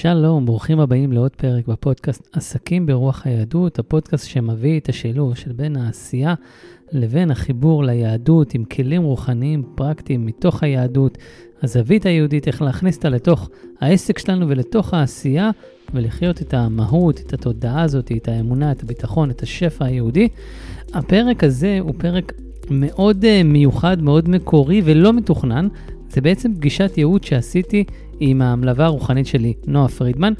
שלום, ברוכים הבאים לעוד פרק בפודקאסט עסקים ברוח היהדות, הפודקאסט שמביא את השילוב של בין העשייה לבין החיבור ליהדות עם כלים רוחניים פרקטיים מתוך היהדות, הזווית היהודית, איך להכניס אותה לתוך העסק שלנו ולתוך העשייה ולחיות את המהות, את התודעה הזאת, את האמונה, את הביטחון, את השפע היהודי. הפרק הזה הוא פרק מאוד uh, מיוחד, מאוד מקורי ולא מתוכנן. זה בעצם פגישת ייעוד שעשיתי עם המלווה הרוחנית שלי, נועה פרידמן,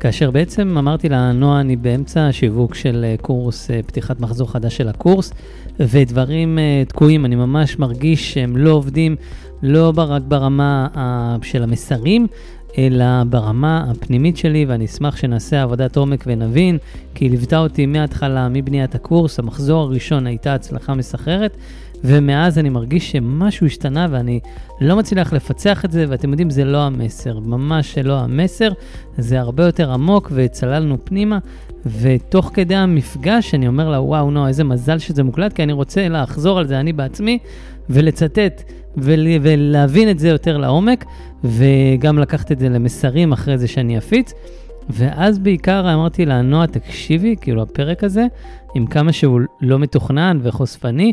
כאשר בעצם אמרתי לה, נועה, אני באמצע השיווק של אה, קורס, אה, פתיחת מחזור חדש של הקורס, ודברים uh, תקועים, אני ממש מרגיש שהם לא עובדים, לא רק ברמה של המסרים, אלא ברמה הפנימית שלי, ואני אשמח שנעשה עבודת עומק ונבין, כי היא ליוותה אותי מההתחלה, מבניית הקורס, המחזור הראשון הייתה הצלחה מסחררת, ומאז אני מרגיש שמשהו השתנה ואני לא מצליח לפצח את זה, ואתם יודעים, זה לא המסר, ממש לא המסר, זה הרבה יותר עמוק וצללנו פנימה, ותוך כדי המפגש אני אומר לה, וואו, נו, איזה מזל שזה מוקלט, כי אני רוצה לחזור על זה אני בעצמי ולצטט ול, ולהבין את זה יותר לעומק, וגם לקחת את זה למסרים אחרי זה שאני אפיץ. ואז בעיקר אמרתי לה, נועה, תקשיבי, כאילו הפרק הזה, עם כמה שהוא לא מתוכנן וחושפני,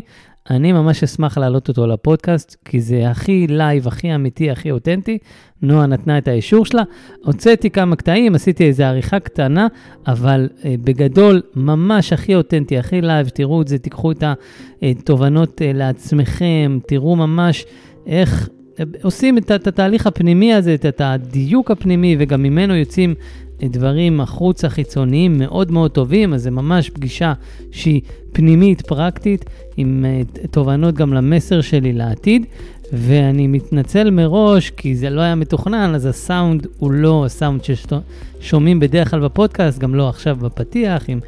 אני ממש אשמח להעלות אותו לפודקאסט, כי זה הכי live, הכי אמיתי, הכי אותנטי. נועה נתנה את האישור שלה. הוצאתי כמה קטעים, עשיתי איזו עריכה קטנה, אבל אה, בגדול, ממש הכי אותנטי, הכי live, תראו את זה, תיקחו את התובנות אה, לעצמכם, תראו ממש איך אה, עושים את, את התהליך הפנימי הזה, את הדיוק הפנימי, וגם ממנו יוצאים דברים החוצה חיצוניים מאוד מאוד טובים, אז זה ממש פגישה שהיא פנימית, פרקטית, עם uh, תובנות גם למסר שלי לעתיד. ואני מתנצל מראש, כי זה לא היה מתוכנן, אז הסאונד הוא לא הסאונד ששומעים בדרך כלל בפודקאסט, גם לא עכשיו בפתיח, עם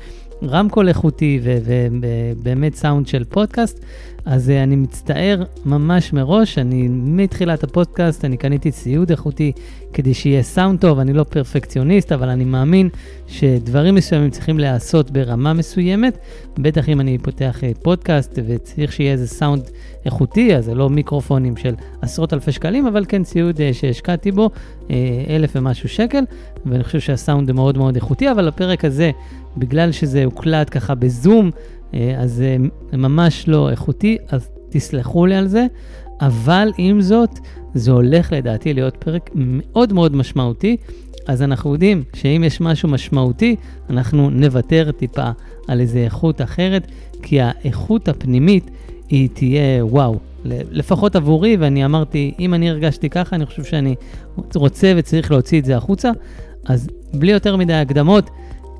רמקול איכותי ובאמת סאונד של פודקאסט. אז uh, אני מצטער ממש מראש, אני מתחילת הפודקאסט, אני קניתי ציוד איכותי כדי שיהיה סאונד טוב, אני לא פרפקציוניסט, אבל אני מאמין שדברים מסוימים צריכים להיעשות ברמה מסוימת, בטח אם אני פותח uh, פודקאסט וצריך שיהיה איזה סאונד איכותי, אז זה לא מיקרופונים של עשרות אלפי שקלים, אבל כן ציוד uh, שהשקעתי בו, אלף ומשהו שקל, ואני חושב שהסאונד מאוד מאוד איכותי, אבל הפרק הזה, בגלל שזה הוקלט ככה בזום, אה, אז זה ממש לא איכותי, אז תסלחו לי על זה, אבל עם זאת, זה הולך לדעתי להיות פרק מאוד מאוד משמעותי. אז אנחנו יודעים שאם יש משהו משמעותי, אנחנו נוותר טיפה על איזה איכות אחרת, כי האיכות הפנימית היא תהיה וואו. לפחות עבורי, ואני אמרתי, אם אני הרגשתי ככה, אני חושב שאני רוצה וצריך להוציא את זה החוצה. אז בלי יותר מדי הקדמות,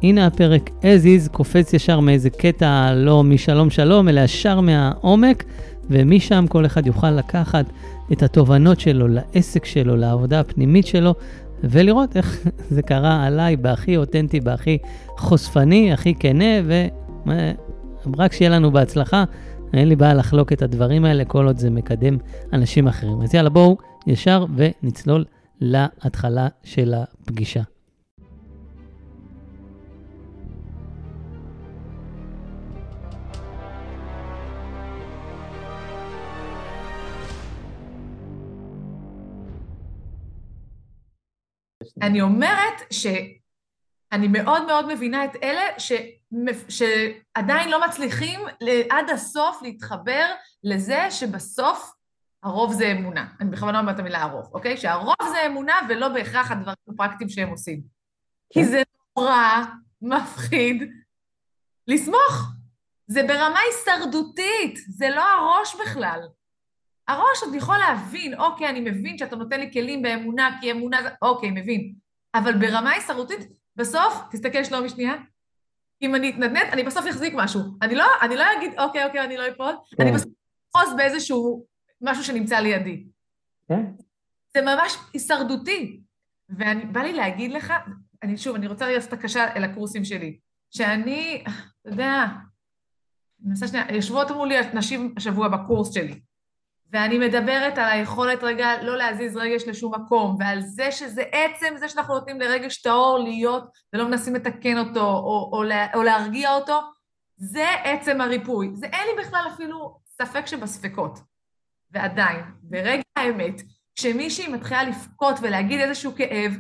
הנה הפרק as is, קופץ ישר מאיזה קטע לא משלום שלום, אלא ישר מהעומק, ומשם כל אחד יוכל לקחת את התובנות שלו לעסק שלו, לעבודה הפנימית שלו, ולראות איך זה קרה עליי בהכי אותנטי, בהכי חושפני, הכי כנה, ורק שיהיה לנו בהצלחה. אין לי בעיה לחלוק את הדברים האלה כל עוד זה מקדם אנשים אחרים. אז יאללה, בואו ישר ונצלול להתחלה של הפגישה. אני אומרת שאני מאוד מאוד מבינה את אלה ש... שעדיין לא מצליחים עד הסוף להתחבר לזה שבסוף הרוב זה אמונה. אני בכוונה אומרת את המילה הרוב, אוקיי? שהרוב זה אמונה ולא בהכרח הדברים הפרקטיים שהם עושים. כי כן. זה נורא מפחיד לסמוך. זה ברמה הישרדותית, זה לא הראש בכלל. הראש עוד יכול להבין, אוקיי, אני מבין שאתה נותן לי כלים באמונה, כי אמונה זה... אוקיי, מבין. אבל ברמה הישרדותית, בסוף, תסתכל שלומי שנייה, אם אני אתנדנד, אני בסוף אחזיק משהו. אני לא, אני לא אגיד, אוקיי, אוקיי, אני לא אפול, כן. אני בסוף אחוז באיזשהו משהו שנמצא לידי. כן. זה ממש הישרדותי. ובא לי להגיד לך, אני שוב, אני רוצה לעשות את הקשה אל הקורסים שלי, שאני, אתה יודע, אני מנסה שנייה, יושבות מולי נשים השבוע בקורס שלי, ואני מדברת על היכולת רגע לא להזיז רגש לשום מקום, ועל זה שזה עצם זה שאנחנו נותנים לרגש טהור להיות ולא מנסים לתקן אותו או, או, או להרגיע אותו, זה עצם הריפוי. זה אין לי בכלל אפילו ספק שבספקות. ועדיין, ברגע האמת, כשמישהי מתחילה לבכות ולהגיד איזשהו כאב,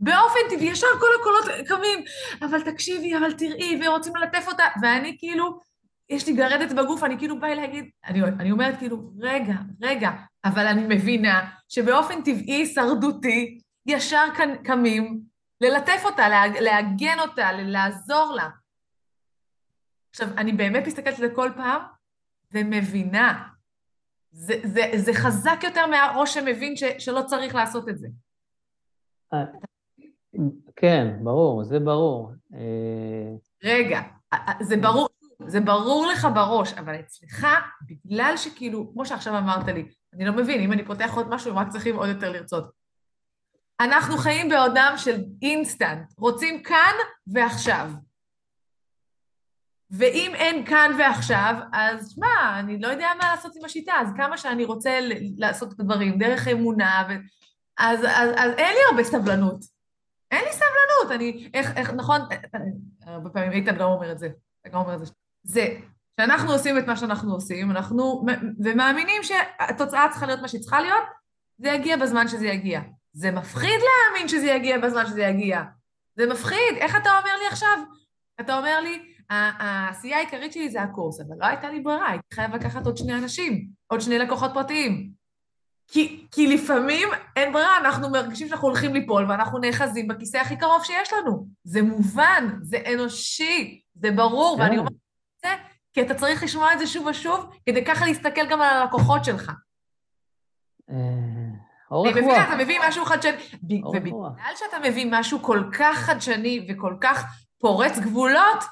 באופן טבעי, ישר כל הקולות קמים, אבל תקשיבי, אבל תראי, ורוצים ללטף אותה, ואני כאילו, יש לי גרדת בגוף, אני כאילו באה להגיד, אני, אני אומרת כאילו, רגע, רגע, אבל אני מבינה שבאופן טבעי, הישרדותי, ישר קמים ללטף אותה, להגן אותה, לעזור לה. עכשיו, אני באמת מסתכלת על זה כל פעם ומבינה. זה, זה, זה חזק יותר מהראש שמבין ש, שלא צריך לעשות את זה. אה, כן, ברור, זה ברור. אה, רגע, זה ברור, זה ברור לך בראש, אבל אצלך, בגלל שכאילו, כמו שעכשיו אמרת לי, אני לא מבין, אם אני פותח עוד משהו, הם רק צריכים עוד יותר לרצות. אנחנו חיים בעודם של אינסטנט, רוצים כאן ועכשיו. ואם אין כאן ועכשיו, אז מה, אני לא יודע מה לעשות עם השיטה, אז כמה שאני רוצה לעשות את הדברים דרך אמונה, ו... אז, אז, אז אין לי הרבה סבלנות. אין לי סבלנות, אני, איך, איך, נכון, הרבה פעמים איתן גם אומר את זה, גם אומר את זה. זה, שאנחנו עושים את מה שאנחנו עושים, אנחנו, ומאמינים שהתוצאה צריכה להיות מה שהיא צריכה להיות, זה יגיע בזמן שזה יגיע. זה מפחיד להאמין שזה יגיע בזמן שזה יגיע. זה מפחיד. איך אתה אומר לי עכשיו? אתה אומר לי, העשייה העיקרית שלי זה הקורס, אבל לא הייתה לי ברירה, הייתי חייב לקחת עוד שני אנשים, עוד שני לקוחות פרטיים. כי, כי לפעמים אין ברירה, אנחנו מרגישים שאנחנו הולכים ליפול ואנחנו נאחזים בכיסא הכי קרוב שיש לנו. זה מובן, זה אנושי, זה ברור, ואני כן. אומרת כי אתה צריך לשמוע את זה שוב ושוב, כדי ככה להסתכל גם על הלקוחות שלך. אה, אורך רוח. אני מבינה, אתה מביא משהו חדשני, ובגלל שאתה מביא משהו כל כך חדשני וכל כך פורץ גבולות,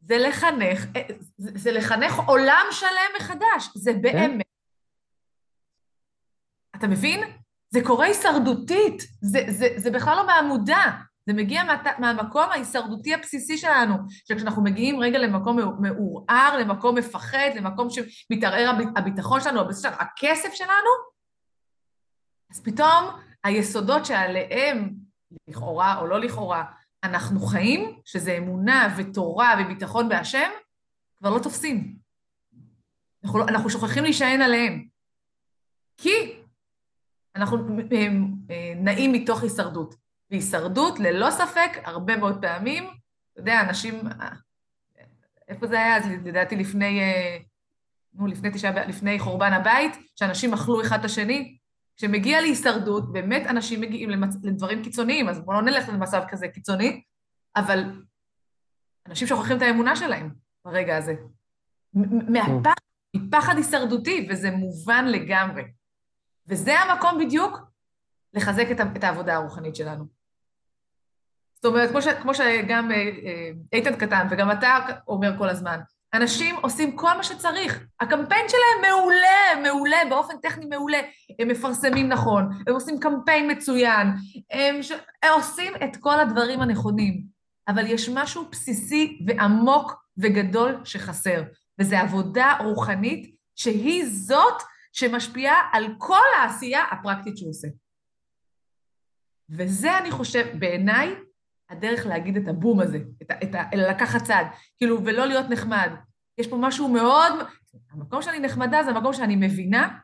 זה לחנך, אה, זה, זה לחנך עולם שלם מחדש, זה כן. באמת. אתה מבין? זה קורה הישרדותית, זה, זה, זה בכלל לא מהמודע, זה מגיע מה, מהמקום ההישרדותי הבסיסי שלנו, שכשאנחנו מגיעים רגע למקום מעורער, למקום מפחד, למקום שמתערער הביטחון שלנו, הכסף שלנו, אז פתאום היסודות שעליהם, לכאורה או לא לכאורה, אנחנו חיים, שזה אמונה ותורה וביטחון בהשם, כבר לא תופסים. אנחנו, אנחנו שוכחים להישען עליהם. כי אנחנו נעים מתוך הישרדות. והישרדות, ללא ספק, הרבה מאוד פעמים, אתה יודע, אנשים... איפה זה היה אז? לדעתי לפני... אה, נו, לפני תשעה... לפני חורבן הבית, שאנשים אכלו אחד את השני. כשמגיע להישרדות, באמת אנשים מגיעים למצ... לדברים קיצוניים, אז בואו לא נלך למצב כזה קיצוני, אבל אנשים שוכחים את האמונה שלהם ברגע הזה. מהפחד, מפחד הישרדותי, וזה מובן לגמרי. וזה המקום בדיוק לחזק את, את העבודה הרוחנית שלנו. זאת אומרת, כמו, ש, כמו שגם אה, אה, איתן קטן וגם אתה אומר כל הזמן, אנשים עושים כל מה שצריך. הקמפיין שלהם מעולה, מעולה, באופן טכני מעולה. הם מפרסמים נכון, הם עושים קמפיין מצוין, הם, ש... הם עושים את כל הדברים הנכונים. אבל יש משהו בסיסי ועמוק וגדול שחסר, וזו עבודה רוחנית שהיא זאת שמשפיעה על כל העשייה הפרקטית שהוא עושה. וזה, אני חושב, בעיניי, הדרך להגיד את הבום הזה, את ה, את ה, לקחת צעד, כאילו, ולא להיות נחמד. יש פה משהו מאוד... המקום שאני נחמדה זה המקום שאני מבינה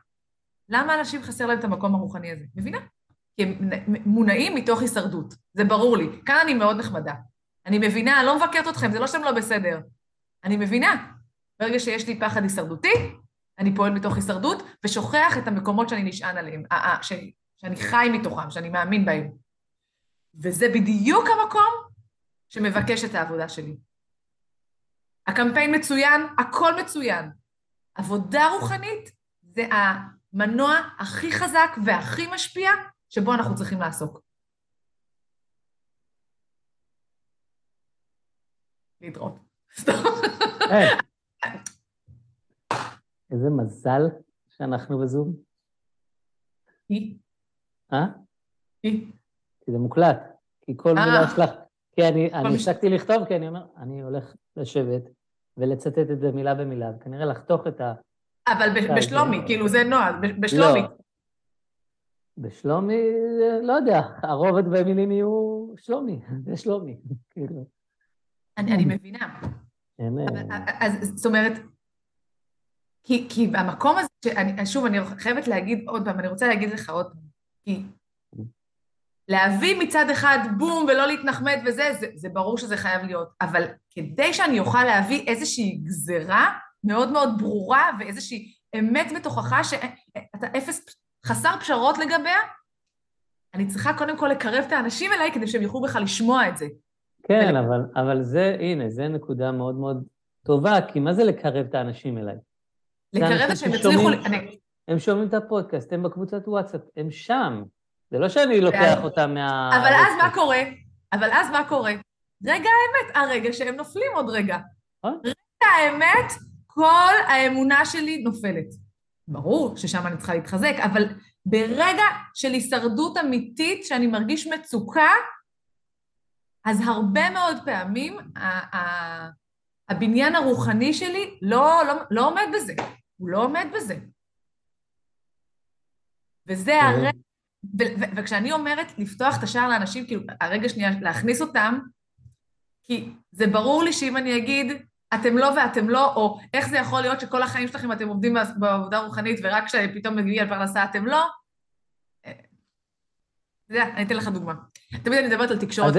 למה אנשים חסר להם את המקום הרוחני הזה. מבינה? כי הם מונעים מתוך הישרדות, זה ברור לי. כאן אני מאוד נחמדה. אני מבינה, אני לא מבקרת אתכם, זה לא שאתם לא בסדר. אני מבינה. ברגע שיש לי פחד הישרדותי, אני פועל מתוך הישרדות, ושוכח את המקומות שאני נשען עליהם, שאני, חי מתוכם, שאני מאמין בהם. וזה בדיוק המקום שמבקש את העבודה שלי. הקמפיין מצוין, הכל מצוין. עבודה רוחנית זה המנוע הכי חזק והכי משפיע שבו אנחנו צריכים לעסוק. להתראות. איזה מזל שאנחנו בזום. היא? אה? היא. כי זה מוקלט. כי כל מילה אה. שלך... כי אני, אני הפסקתי לכתוב, כי אני אומר, אני הולך לשבת ולצטט את זה מילה במילה, וכנראה לחתוך את ה... אבל בשלומי, כאילו זה נוהל, בשלומי. לא. בשלומי, לא יודע, הרובד במילים יהיו שלומי, זה שלומי, כאילו. אני מבינה. אז זאת אומרת, כי, כי המקום הזה, שאני, שוב, אני חייבת להגיד עוד פעם, אני רוצה להגיד לך עוד פעם, כי להביא מצד אחד בום ולא להתנחמד וזה, זה, זה ברור שזה חייב להיות, אבל כדי שאני אוכל להביא איזושהי גזרה מאוד מאוד ברורה ואיזושהי אמת בתוכך שאתה אפס, חסר פשרות לגביה, אני צריכה קודם כל לקרב את האנשים אליי כדי שהם יוכלו בכלל לשמוע את זה. כן, ול... אבל, אבל זה, הנה, זו נקודה מאוד מאוד טובה, כי מה זה לקרב את האנשים אליי? לקרב את שהם יצליחו... הם שומעים את הפודקאסט, הם בקבוצת וואטסאפ, הם שם. זה לא שאני לוקח אותם מה... אבל אז מה קורה? אבל אז מה קורה? רגע האמת, הרגע שהם נופלים עוד רגע. רגע האמת, כל האמונה שלי נופלת. ברור ששם אני צריכה להתחזק, אבל ברגע של הישרדות אמיתית, שאני מרגיש מצוקה, אז הרבה מאוד פעמים הבניין הרוחני שלי לא, לא, לא עומד בזה, הוא לא עומד בזה. וזה הרגע, וכשאני אומרת לפתוח את השער לאנשים, כאילו, הרגע שנייה, להכניס אותם, כי זה ברור לי שאם אני אגיד, אתם לא ואתם לא, או איך זה יכול להיות שכל החיים שלכם אתם עובדים בעבודה רוחנית ורק כשפתאום מגיע לפרנסה אתם לא, אתה יודע, אני אתן לך דוגמה. תמיד אני מדברת על תקשורת.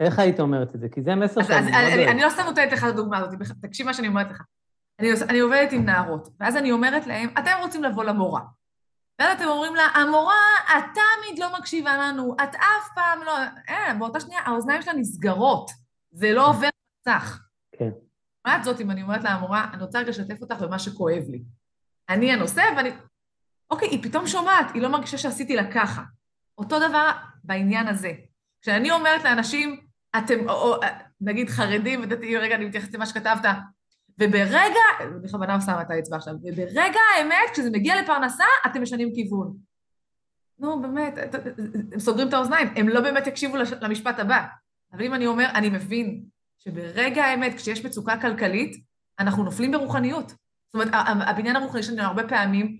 איך היית אומרת את זה? כי זה מסר שאני. אני לא סתם נותנת לך את הדוגמה הזאת, תקשיב מה שאני אומרת לך. אני עובדת עם נערות, ואז אני אומרת להם, אתם רוצים לבוא למורה. ואז אתם אומרים לה, המורה, את תמיד לא מקשיבה לנו, את אף פעם לא... אה, באותה שנייה האוזניים שלה נסגרות, זה לא עובר מסך. כן. לעומת זאת, אם אני אומרת לה, המורה, אני רוצה רגע לשתף אותך במה שכואב לי. אני הנושא, ואני... אוקיי, היא פתאום שומעת, היא לא מרגישה שעשיתי לה ככה. אותו דבר בעניין הזה. כשאני אומרת לאנשים, אתם, או, או, נגיד חרדים ודתיים, רגע, אני מתייחסת למה שכתבת, וברגע, בכוונה שמה את האצבע עכשיו, וברגע האמת, כשזה מגיע לפרנסה, אתם משנים כיוון. נו, באמת, הם סוגרים את האוזניים, הם לא באמת יקשיבו למשפט הבא. אבל אם אני אומר, אני מבין שברגע האמת, כשיש מצוקה כלכלית, אנחנו נופלים ברוחניות. זאת אומרת, הבניין הרוחני שלנו הרבה פעמים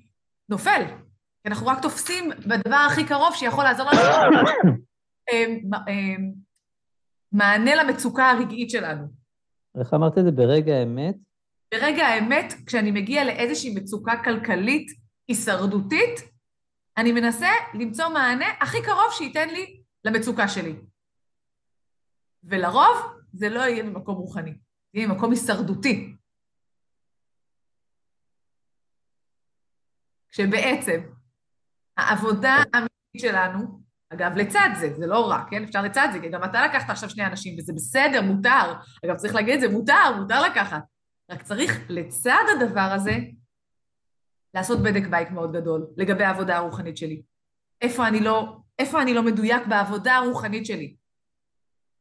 נופל, כי אנחנו רק תופסים בדבר הכי קרוב שיכול לעזור לנו מענה למצוקה הרגעית שלנו. איך אמרת את זה? ברגע האמת? ברגע האמת, כשאני מגיע לאיזושהי מצוקה כלכלית הישרדותית, אני מנסה למצוא מענה הכי קרוב שייתן לי למצוקה שלי. ולרוב זה לא יהיה במקום רוחני, זה יהיה במקום הישרדותי. כשבעצם העבודה האמיתית שלנו אגב, לצד זה, זה לא רק, כן? אפשר לצד זה, כי גם אתה לקחת עכשיו שני אנשים, וזה בסדר, מותר. אגב, צריך להגיד את זה, מותר, מותר לקחת. רק צריך לצד הדבר הזה לעשות בדק בית מאוד גדול לגבי העבודה הרוחנית שלי. איפה אני לא, איפה אני לא מדויק בעבודה הרוחנית שלי.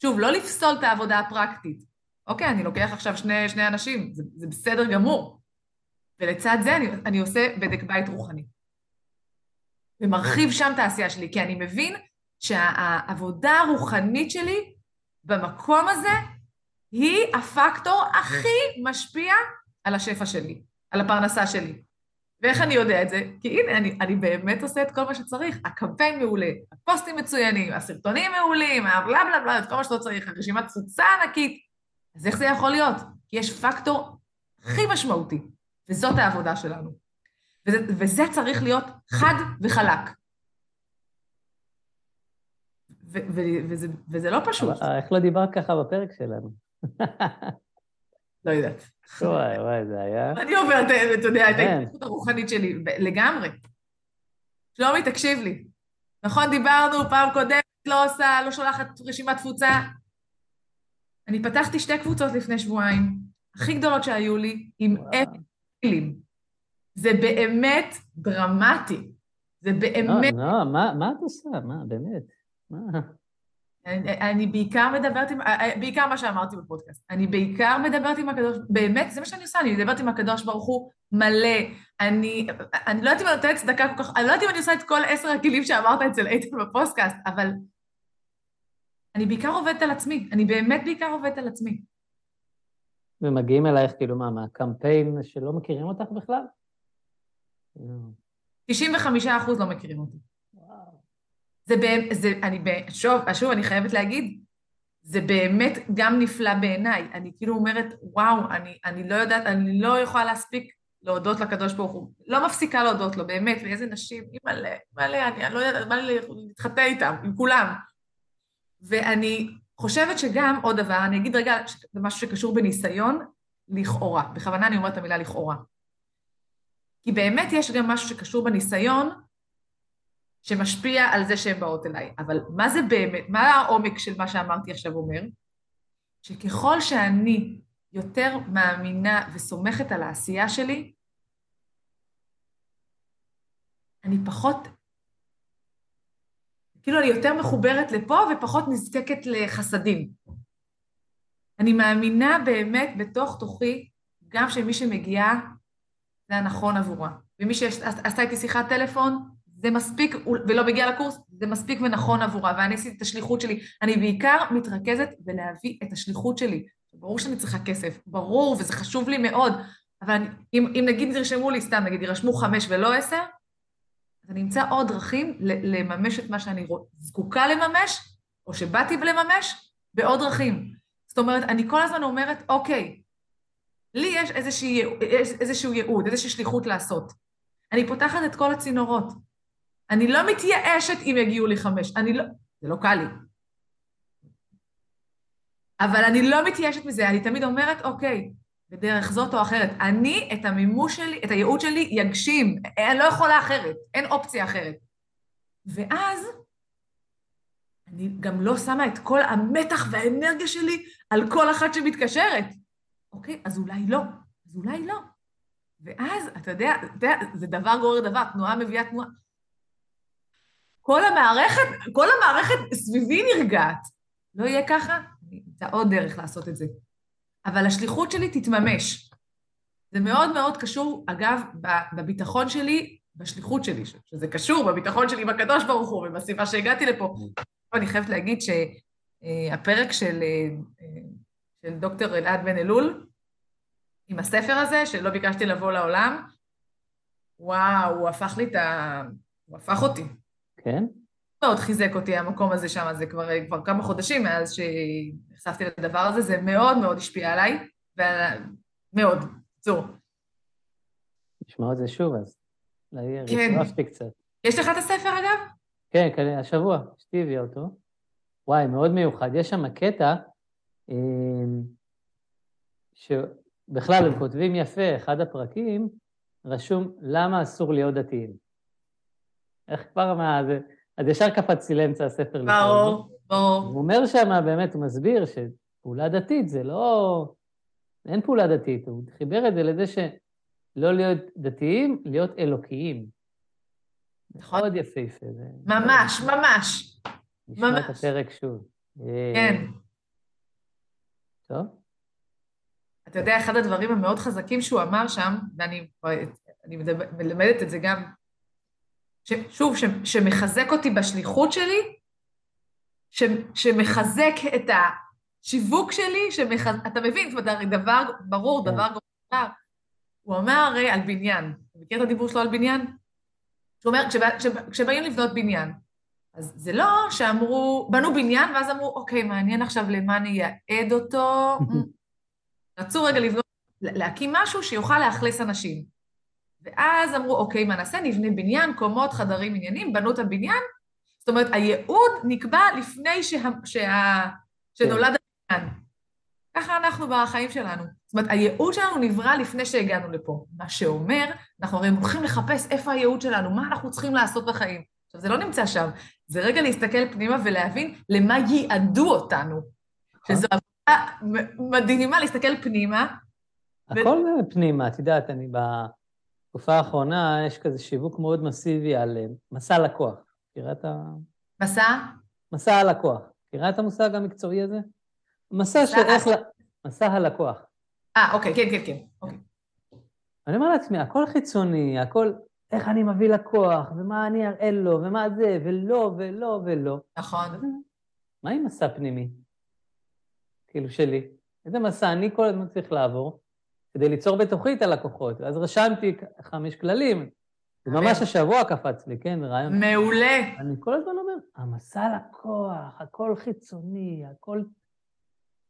שוב, לא לפסול את העבודה הפרקטית. אוקיי, אני לוקח עכשיו שני, שני אנשים, זה, זה בסדר גמור. ולצד זה אני, אני עושה בדק בית רוחני. ומרחיב שם את העשייה שלי, כי אני מבין שהעבודה הרוחנית שלי במקום הזה היא הפקטור הכי משפיע על השפע שלי, על הפרנסה שלי. ואיך אני יודע את זה? כי הנה, אני, אני באמת עושה את כל מה שצריך. הקמפיין מעולה, הפוסטים מצוינים, הסרטונים מעולים, הבלה בלה בלה, את כל מה שאתה צריך, הרשימת תפוצה ענקית. אז איך זה יכול להיות? כי יש פקטור הכי משמעותי, וזאת העבודה שלנו. וזה, וזה צריך להיות חד וחלק. ו, ו, וזה, וזה לא פשוט. איך לא דיברת ככה בפרק שלנו? לא יודעת. וואי, וואי, זה היה... אני עוברת, אתה יודע, את כן. ההתפתחות הרוחנית שלי, לגמרי. שלומי, תקשיב לי. נכון, דיברנו פעם קודמת, לא עושה, לא שולחת רשימת תפוצה. אני פתחתי שתי קבוצות לפני שבועיים, הכי גדולות שהיו לי, עם אפס מילים. זה באמת דרמטי. זה באמת... לא, לא, מה, מה את עושה? מה, באמת? מה? אני, אני בעיקר מדברת עם, אה, אה, בעיקר מה שאמרתי בפודקאסט, אני בעיקר מדברת עם הקדוש, באמת, זה מה שאני עושה, אני מדברת עם הקדוש ברוך הוא מלא, אני, אני לא יודעת אם אני נותנת צדקה כל כך, אני לא יודעת אם אני עושה את כל עשר הכלים שאמרת אצל איתן בפודקאסט, אבל אני בעיקר עובדת על עצמי, אני באמת בעיקר עובדת על עצמי. ומגיעים אלייך, כאילו מה, מהקמפיין שלא מכירים אותך בכלל? 95 אחוז לא מכירים אותי. זה באמת, זה, אני, שוב, שוב, אני חייבת להגיד, זה באמת גם נפלא בעיניי. אני כאילו אומרת, וואו, אני, אני לא יודעת, אני לא יכולה להספיק להודות לקדוש ברוך הוא. לא מפסיקה להודות לו, באמת, ואיזה נשים, אימא'לה, אימא'לה, אני, אני לא יודעת, בא לי להתחתן איתם, עם כולם. ואני חושבת שגם עוד דבר, אני אגיד רגע, זה משהו שקשור בניסיון, לכאורה. בכוונה אני אומרת את המילה לכאורה. כי באמת יש גם משהו שקשור בניסיון, שמשפיע על זה שהן באות אליי. אבל מה זה באמת, מה העומק של מה שאמרתי עכשיו אומר? שככל שאני יותר מאמינה וסומכת על העשייה שלי, אני פחות, כאילו אני יותר מחוברת לפה ופחות נזקקת לחסדים. אני מאמינה באמת בתוך תוכי, גם שמי שמגיעה, זה הנכון עבורה. ומי שעשתה איתי שיחת טלפון, זה מספיק, ולא מגיע לקורס, זה מספיק ונכון עבורה, ואני עשיתי את השליחות שלי. אני בעיקר מתרכזת בלהביא את השליחות שלי. ברור שאני צריכה כסף, ברור, וזה חשוב לי מאוד, אבל אני, אם, אם נגיד ירשמו לי, סתם נגיד, ירשמו חמש ולא עשר, אז אני אמצא עוד דרכים לממש את מה שאני זקוקה לממש, או שבאתי לממש, בעוד דרכים. זאת אומרת, אני כל הזמן אומרת, אוקיי, לי יש איזושהי, איזשהו ייעוד, איזושהי שליחות לעשות. אני פותחת את כל הצינורות. אני לא מתייאשת אם יגיעו לי חמש. אני לא... זה לא קל לי. אבל אני לא מתייאשת מזה, אני תמיד אומרת, אוקיי, בדרך זאת או אחרת, אני את המימוש שלי, את הייעוד שלי, יגשים. אני לא יכולה אחרת, אין אופציה אחרת. ואז אני גם לא שמה את כל המתח והאנרגיה שלי על כל אחת שמתקשרת. אוקיי, אז אולי לא, אז אולי לא. ואז, אתה יודע, אתה יודע, זה דבר גורר דבר, תנועה מביאה תנועה. כל המערכת, כל המערכת סביבי נרגעת. לא יהיה ככה? אני אמצא עוד דרך לעשות את זה. אבל השליחות שלי תתממש. זה מאוד מאוד קשור, אגב, בביטחון שלי, בשליחות שלי, שזה קשור בביטחון שלי בקדוש ברוך הוא ובסיבה שהגעתי לפה. אני חייבת להגיד שהפרק של, של דוקטור אלעד בן אלול, עם הספר הזה, שלא ביקשתי לבוא לעולם, וואו, הוא הפך לי את ה... הוא הפך אותי. כן? מאוד חיזק אותי המקום הזה שם, זה כבר, כבר כמה חודשים מאז שנחשפתי לדבר הזה, זה מאוד מאוד השפיע עליי, ומאוד, צור. נשמע את זה שוב אז. כן. רצרפתי קצת. יש לך את הספר אגב? כן, כן, השבוע, אשתי הביאה אותו. וואי, מאוד מיוחד. יש שם קטע אמ, שבכלל הם כותבים יפה, אחד הפרקים, רשום למה אסור להיות דתיים. איך כבר מה זה... אז ישר קפצתי לאמצע הספר. ברור, ברור. הוא אומר שם, באמת, הוא מסביר שפעולה דתית זה לא... אין פעולה דתית, הוא חיבר את זה לזה שלא להיות דתיים, להיות אלוקיים. נכון. מאוד יפהפה. זה... ממש, ממש. נשמע ממש. את הפרק שוב. כן. טוב. אתה יודע, אחד הדברים המאוד חזקים שהוא אמר שם, ואני מלמדת את זה גם ש, שוב, ש, שמחזק אותי בשליחות שלי, ש, שמחזק את השיווק שלי, שמחז... אתה מבין, זאת אומרת, דבר ברור, כן. דבר גרוע. הוא אמר הרי על בניין. אתה מכיר את הדיבור שלו על בניין? שהוא אומר, כשבא, כשבאים לבנות בניין, אז זה לא שאמרו, בנו בניין, ואז אמרו, אוקיי, מעניין עכשיו למה נייעד אותו. רצו רגע לבנות, להקים משהו שיוכל לאכלס אנשים. ואז אמרו, אוקיי, מה נעשה? נבנה בניין, קומות, חדרים, עניינים, בנו את הבניין. זאת אומרת, הייעוד נקבע לפני שה... שה... שנולד הבניין. ככה אנחנו בחיים שלנו. זאת אומרת, הייעוד שלנו נברא לפני שהגענו לפה. מה שאומר, אנחנו הרי הולכים לחפש איפה הייעוד שלנו, מה אנחנו צריכים לעשות בחיים. עכשיו, זה לא נמצא שם, זה רגע להסתכל פנימה ולהבין למה ייעדו אותנו. נכון. שזו מדהימה להסתכל פנימה. הכל ו... פנימה, את יודעת, אני. בתקופה האחרונה יש כזה שיווק מאוד מסיבי על אה, מסע לקוח. מכירה את ה... מסע? מסע הלקוח. מכירה את המושג המקצועי הזה? מסע של איך... ל... מסע הלקוח. אה, אוקיי, כן, כן, כן. אוקיי. אני אומר לעצמי, הכל חיצוני, הכל איך אני מביא לקוח, ומה אני אראה לו, ומה זה, ולא, ולא, ולא. נכון. מה עם מסע פנימי? כאילו שלי. איזה מסע אני כל הזמן צריך לעבור? כדי ליצור בתוכי את הלקוחות. אז רשמתי חמש כללים. ממש השבוע קפץ לי, כן, רעיון. מעולה. אני כל הזמן אומר, המסע לקוח, הכל חיצוני, הכל...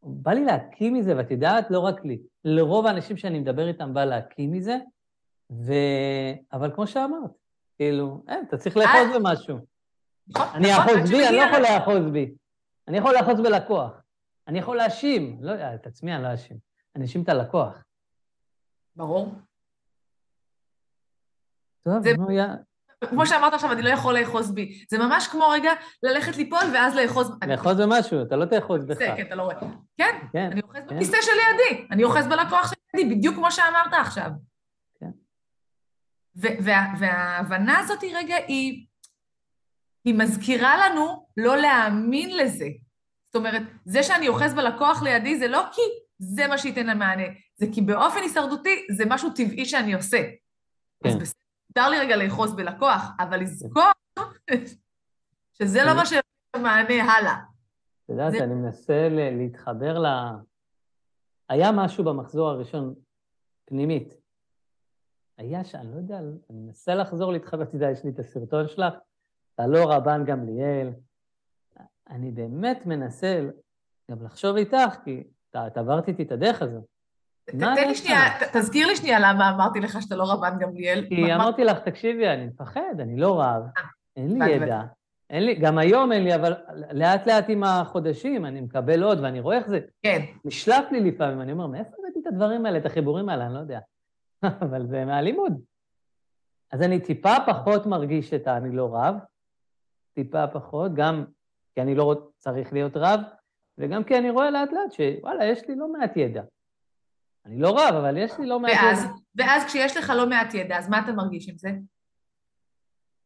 בא לי להקים מזה, ואת יודעת, לא רק לי, לרוב האנשים שאני מדבר איתם בא להקים מזה, ו... אבל כמו שאמרת, כאילו, אין, אתה צריך לאחוז אה, במשהו. נכון, אני נכון, אאחוז עד בי, אני לא יכול לאחוז בי. אני יכול לאחוז בלקוח. אני יכול להאשים, לא יודע, את עצמי אני לא אאשים. אני אאשים את הלקוח. ברור. טוב, זה- נו, יא... כמו שאמרת עכשיו, אני לא יכול לאחוז בי. זה ממש כמו רגע ללכת ליפול ואז לאחוז... לאחוז במשהו, אתה לא תאחוז בך. כן, אתה לא רואה. כן, כן, אני אוחז כן. בכיסא שלידי, אני אוחז בלקוח שלידי, בדיוק כמו שאמרת עכשיו. כן. וה- וההבנה הזאת רגע היא, היא מזכירה לנו לא להאמין לזה. זאת אומרת, זה שאני אוחז בלקוח לידי זה לא כי זה מה שייתן לה מענה, זה כי באופן הישרדותי זה משהו טבעי שאני עושה. אז כן. בסדר, מותר לי רגע לאחוז בלקוח, אבל לזכור שזה לא כן. מה שנותן מענה הלאה. את יודעת, זה- אני מנסה להתחבר ל... היה משהו במחזור הראשון, פנימית. היה ש... אני לא יודע, אני מנסה לחזור להתחבר, אתה יודע, יש לי את הסרטון שלך, אתה לא רבן גמליאל. אני באמת מנסה גם לחשוב איתך, כי את עברת איתי את הדרך הזו. תן לי שנייה, תזכיר לי שנייה למה אמרתי לך שאתה לא רבן גמליאל. כי אמרתי לך, תקשיבי, אני מפחד, אני לא רב, אין לי ידע. אין לי, גם היום אין לי, אבל לאט לאט עם החודשים אני מקבל עוד, ואני רואה איך זה כן, נשלף לי לפעמים, אני אומר, מאיפה הבאתי את הדברים האלה, את החיבורים האלה, אני לא יודע. אבל זה מהלימוד. אז אני טיפה פחות מרגיש את ה"אני לא רב", טיפה פחות, גם כי אני לא צריך להיות רב, וגם כי אני רואה לאט לאט שוואלה, יש לי לא מעט ידע. אני לא רב, אבל יש לי לא מעט ואז, ידע. ואז כשיש לך לא מעט ידע, אז מה אתה מרגיש עם זה?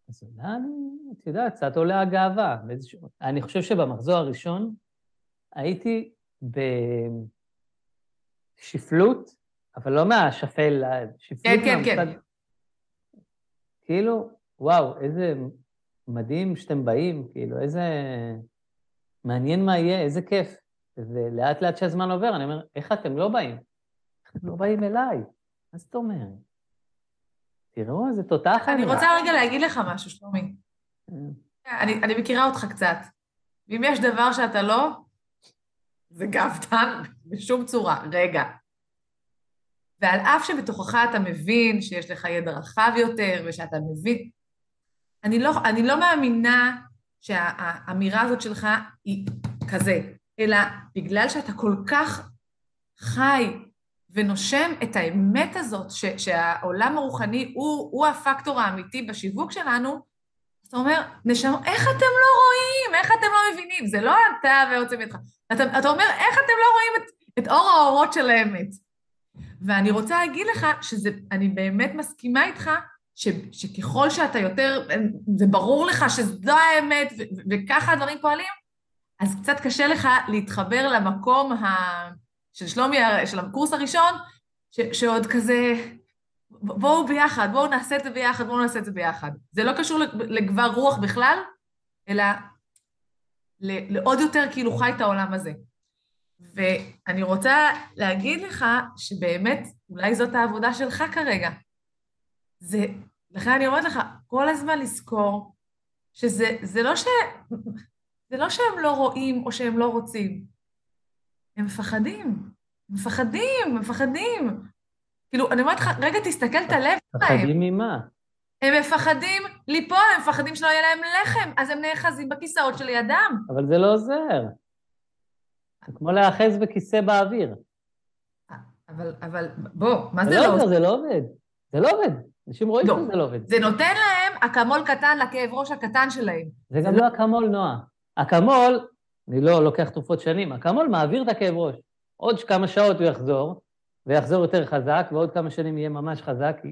אז אולי אני, את יודעת, קצת עולה הגאווה. באיזשהו... אני חושב שבמחזור הראשון הייתי בשפלות, אבל לא מהשפל, שפלות כן, כן, כן. כאילו, וואו, איזה מדהים שאתם באים, כאילו, איזה... מעניין מה יהיה, איזה כיף. ולאט לאט שהזמן עובר, אני אומר, איך אתם לא באים? איך אתם לא באים אליי? מה זאת אומרת? תראו, איזה תותח אני אני. רוצה רגע להגיד לך משהו, שלומי. אני, אני מכירה אותך קצת. ואם יש דבר שאתה לא, זה גאוותן בשום צורה. רגע. ועל אף שבתוכך אתה מבין שיש לך ידע רחב יותר, ושאתה מבין... אני לא, אני לא מאמינה שהאמירה הזאת שלך היא כזה, אלא בגלל שאתה כל כך חי ונושם את האמת הזאת, ש, שהעולם הרוחני הוא, הוא הפקטור האמיתי בשיווק שלנו, אתה אומר, נשמה, איך אתם לא רואים? איך אתם לא מבינים? זה לא אתה ועוצם ידך. אתה, אתה אומר, איך אתם לא רואים את, את אור האורות של האמת? ואני רוצה להגיד לך שאני באמת מסכימה איתך ש, שככל שאתה יותר, זה ברור לך שזו האמת ו, ו, וככה הדברים פועלים, אז קצת קשה לך להתחבר למקום ה... של שלומי, של הקורס הראשון, ש, שעוד כזה, בואו ביחד, בואו נעשה את זה ביחד, בואו נעשה את זה ביחד. זה לא קשור לגבר רוח בכלל, אלא לעוד יותר כאילו חי את העולם הזה. ואני רוצה להגיד לך שבאמת, אולי זאת העבודה שלך כרגע. זה, לכן אני אומרת לך, כל הזמן לזכור שזה זה לא, ש, זה לא שהם לא רואים או שהם לא רוצים, הם מפחדים, מפחדים, מפחדים. כאילו, אני אומרת לך, רגע, תסתכל את הלב שלהם. מפחדים ממה? הם מפחדים ליפול, הם מפחדים שלא יהיה להם לחם, אז הם נאחזים בכיסאות שלידם. אבל זה לא עוזר. זה כמו להאחז בכיסא באוויר. אבל, אבל, בוא, מה זה לא לא? עוזר, זה לא עובד. זה לא עובד. אנשים רואים לא. שזה לא עובד. זה נותן להם אקמול קטן לכאב ראש הקטן שלהם. זה גם לא אקמול, נועה. אקמול, אני לא לוקח תרופות שנים, אקמול מעביר את הכאב ראש. עוד כמה שעות הוא יחזור, ויחזור יותר חזק, ועוד כמה שנים יהיה ממש חזק, כי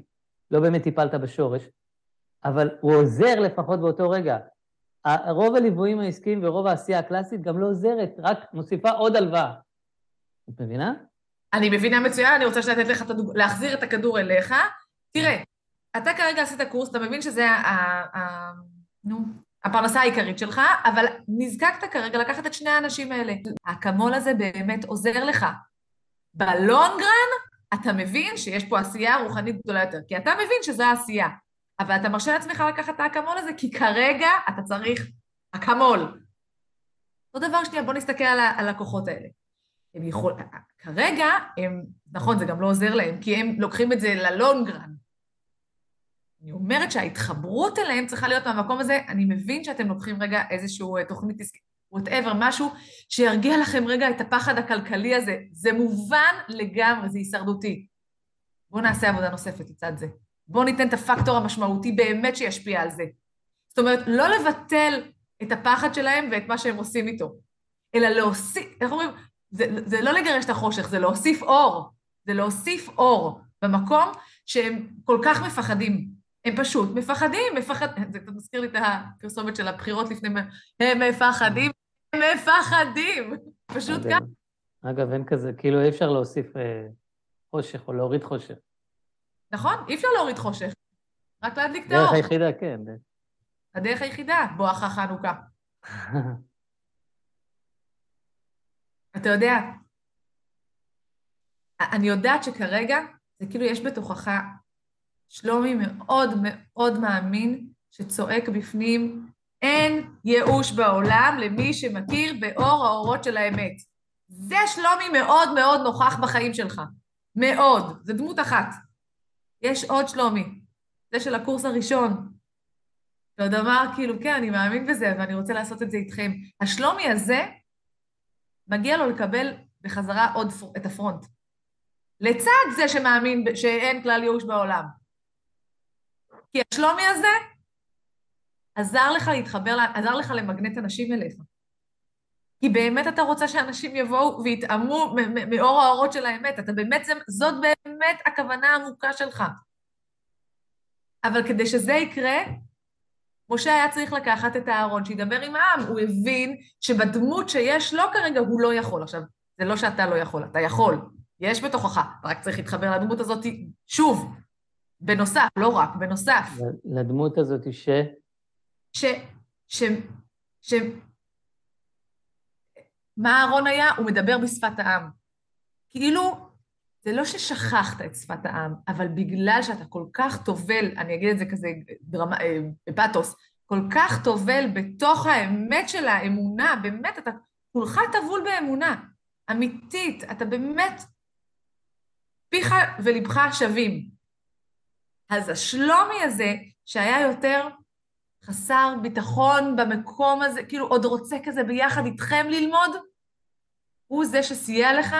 לא באמת טיפלת בשורש, אבל הוא עוזר לפחות באותו רגע. רוב הליוויים העסקיים ורוב העשייה הקלאסית גם לא עוזרת, רק מוסיפה עוד הלוואה. את מבינה? אני מבינה מצוין, אני רוצה לתת לך את הדוג... להחזיר את הכדור אליך. תראה, אתה כרגע עשית קורס, אתה מבין שזה ה... ה... ה... נו, הפרנסה העיקרית שלך, אבל נזקקת כרגע לקחת את שני האנשים האלה. האקמול הזה באמת עוזר לך. בלונגרן אתה מבין שיש פה עשייה רוחנית גדולה יותר, כי אתה מבין שזו העשייה, אבל אתה מרשה לעצמך לקחת את האקמול הזה, כי כרגע אתה צריך אקמול. אותו דבר שנייה, בוא נסתכל על, ה... על הכוחות האלה. הם יכול... כרגע הם, נכון, זה גם לא עוזר להם, כי הם לוקחים את זה ל long run. אני אומרת שההתחברות אליהם צריכה להיות מהמקום הזה, אני מבין שאתם לוקחים רגע איזשהו אה, תוכנית עסקית, whatever, משהו שירגיע לכם רגע את הפחד הכלכלי הזה. זה מובן לגמרי, זה הישרדותי. בואו נעשה עבודה נוספת לצד זה. בואו ניתן את הפקטור המשמעותי באמת שישפיע על זה. זאת אומרת, לא לבטל את הפחד שלהם ואת מה שהם עושים איתו, אלא להוסיף, איך אומרים? זה, זה לא לגרש את החושך, זה להוסיף אור. זה להוסיף אור במקום שהם כל כך מפחדים. הם פשוט מפחדים, מפחדים, זה קצת מזכיר לי את הפרסומת של הבחירות לפני... הם מפחדים, הם מפחדים, פשוט ככה. אגב, אין כזה, כאילו אי אפשר להוסיף אה, חושך או להוריד חושך. נכון? אי אפשר להוריד חושך, רק להדליק את האור. היחידה, כן. הדרך היחידה, בואכה חנוכה. אתה יודע, אני יודעת שכרגע זה כאילו יש בתוכך שלומי מאוד מאוד מאמין שצועק בפנים, אין ייאוש בעולם למי שמכיר באור האורות של האמת. זה שלומי מאוד מאוד נוכח בחיים שלך. מאוד. זה דמות אחת. יש עוד שלומי. זה של הקורס הראשון. ועוד אמר, כאילו, כן, אני מאמין בזה, ואני רוצה לעשות את זה איתכם. השלומי הזה, מגיע לו לקבל בחזרה עוד. את הפרונט. לצד זה שמאמין שאין כלל ייאוש בעולם. כי השלומי הזה עזר לך להתחבר, עזר לך למגנט אנשים אליך. כי באמת אתה רוצה שאנשים יבואו ויטעמו מאור האורות של האמת. אתה באמת, זאת באמת הכוונה העמוקה שלך. אבל כדי שזה יקרה, משה היה צריך לקחת את הארון שידבר עם העם. הוא הבין שבדמות שיש לו כרגע הוא לא יכול. עכשיו, זה לא שאתה לא יכול, אתה יכול. יש בתוכך, רק צריך להתחבר לדמות הזאת שוב, בנוסף, לא רק, בנוסף. לדמות הזאת ש... ש... ש... ש... מה אהרון היה? הוא מדבר בשפת העם. כאילו, זה לא ששכחת את שפת העם, אבל בגלל שאתה כל כך טובל, אני אגיד את זה כזה דרמה, בפתוס, כל כך טובל בתוך האמת של האמונה, באמת, אתה כולך טבול באמונה, אמיתית, אתה באמת, פיך ולבך שווים. אז השלומי הזה, שהיה יותר חסר ביטחון במקום הזה, כאילו עוד רוצה כזה ביחד איתכם ללמוד, הוא זה שסייע לך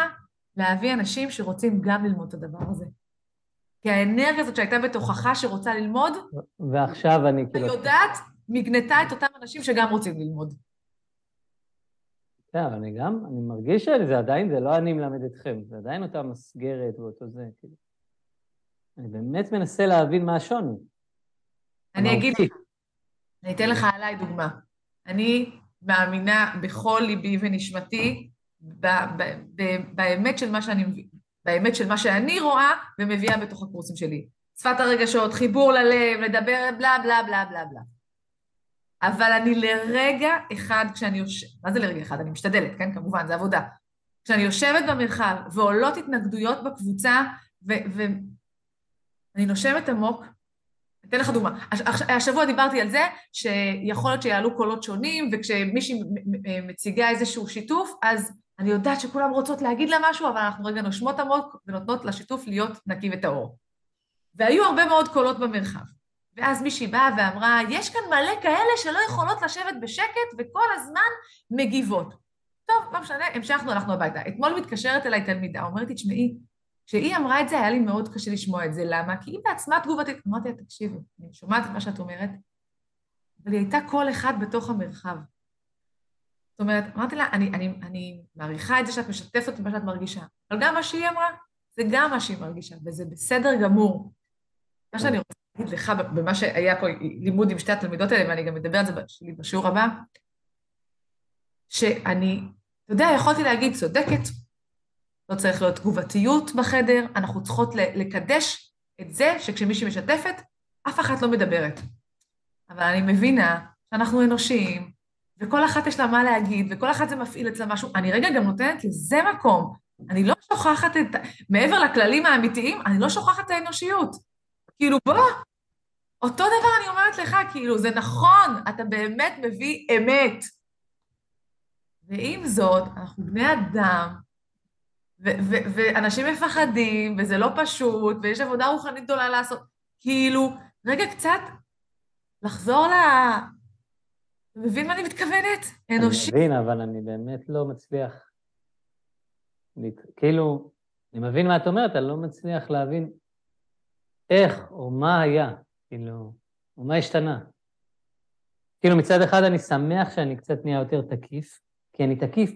להביא אנשים שרוצים גם ללמוד את הדבר הזה. כי האנרגיה הזאת שהייתה בתוכך שרוצה ללמוד, ועכשיו אני כאילו... יודעת, מגנתה את אותם אנשים שגם רוצים ללמוד. כן, אבל אני גם, אני מרגיש שזה עדיין, זה לא אני מלמד אתכם, זה עדיין אותה מסגרת ואותו זה, כאילו. אני באמת מנסה להבין מה השוני. אני אגיד, אני אתן לך עליי דוגמה. אני מאמינה בכל ליבי ונשמתי באמת של מה שאני, באמת של מה שאני רואה ומביאה בתוך הקורסים שלי. שפת הרגשות, חיבור ללב, לדבר בלה בלה בלה בלה בלה. אבל אני לרגע אחד, כשאני יושבת, מה זה לרגע אחד? אני משתדלת, כן? כמובן, זה עבודה. כשאני יושבת במרחב ועולות התנגדויות בקבוצה, ואני נושמת עמוק, אתן לך דוגמה. השבוע דיברתי על זה שיכול להיות שיעלו קולות שונים, וכשמישהי מציגה איזשהו שיתוף, אז אני יודעת שכולם רוצות להגיד לה משהו, אבל אנחנו רגע נושמות עמוק ונותנות לשיתוף להיות נקי וטהור. והיו הרבה מאוד קולות במרחב. ואז מישהי באה ואמרה, יש כאן מלא כאלה שלא יכולות לשבת בשקט וכל הזמן מגיבות. טוב, לא משנה, המשכנו, הלכנו הביתה. אתמול מתקשרת אליי תלמידה, אומרת לי, תשמעי, כשהיא אמרה את זה, היה לי מאוד קשה לשמוע את זה. למה? כי היא בעצמה תגובתית. אמרתי לה, תקשיבי, אני שומעת את מה שאת אומרת, אבל היא הייתה קול אחד בתוך המרחב. זאת אומרת, אמרתי לה, אני, אני, אני מעריכה את זה שאת משתפת מה שאת מרגישה, אבל גם מה שהיא אמרה, זה גם מה שהיא מרגישה, וזה בסדר גמור. מה שאני רוצה להגיד לך, במה שהיה פה לימוד עם שתי התלמידות האלה, ואני גם אדבר על זה בשיעור הבא, שאני, אתה יודע, יכולתי להגיד, צודקת, לא צריך להיות תגובתיות בחדר, אנחנו צריכות לקדש את זה שכשמישהי משתפת, אף אחת לא מדברת. אבל אני מבינה שאנחנו אנושיים, וכל אחת יש לה מה להגיד, וכל אחת זה מפעיל אצלה משהו. אני רגע גם נותנת לזה מקום. אני לא שוכחת את... מעבר לכללים האמיתיים, אני לא שוכחת את האנושיות. כאילו, בוא, אותו דבר אני אומרת לך, כאילו, זה נכון, אתה באמת מביא אמת. ועם זאת, אנחנו בני אדם, ואנשים מפחדים, וזה לא פשוט, ויש עבודה רוחנית גדולה לעשות. כאילו, רגע קצת לחזור ל... אתה מבין מה אני מתכוונת? אנושי. אני מבין, אבל אני באמת לא מצליח... כאילו, אני מבין מה את אומרת, אני לא מצליח להבין איך או מה היה, כאילו, או מה השתנה. כאילו, מצד אחד אני שמח שאני קצת נהיה יותר תקיף, כי אני תקיף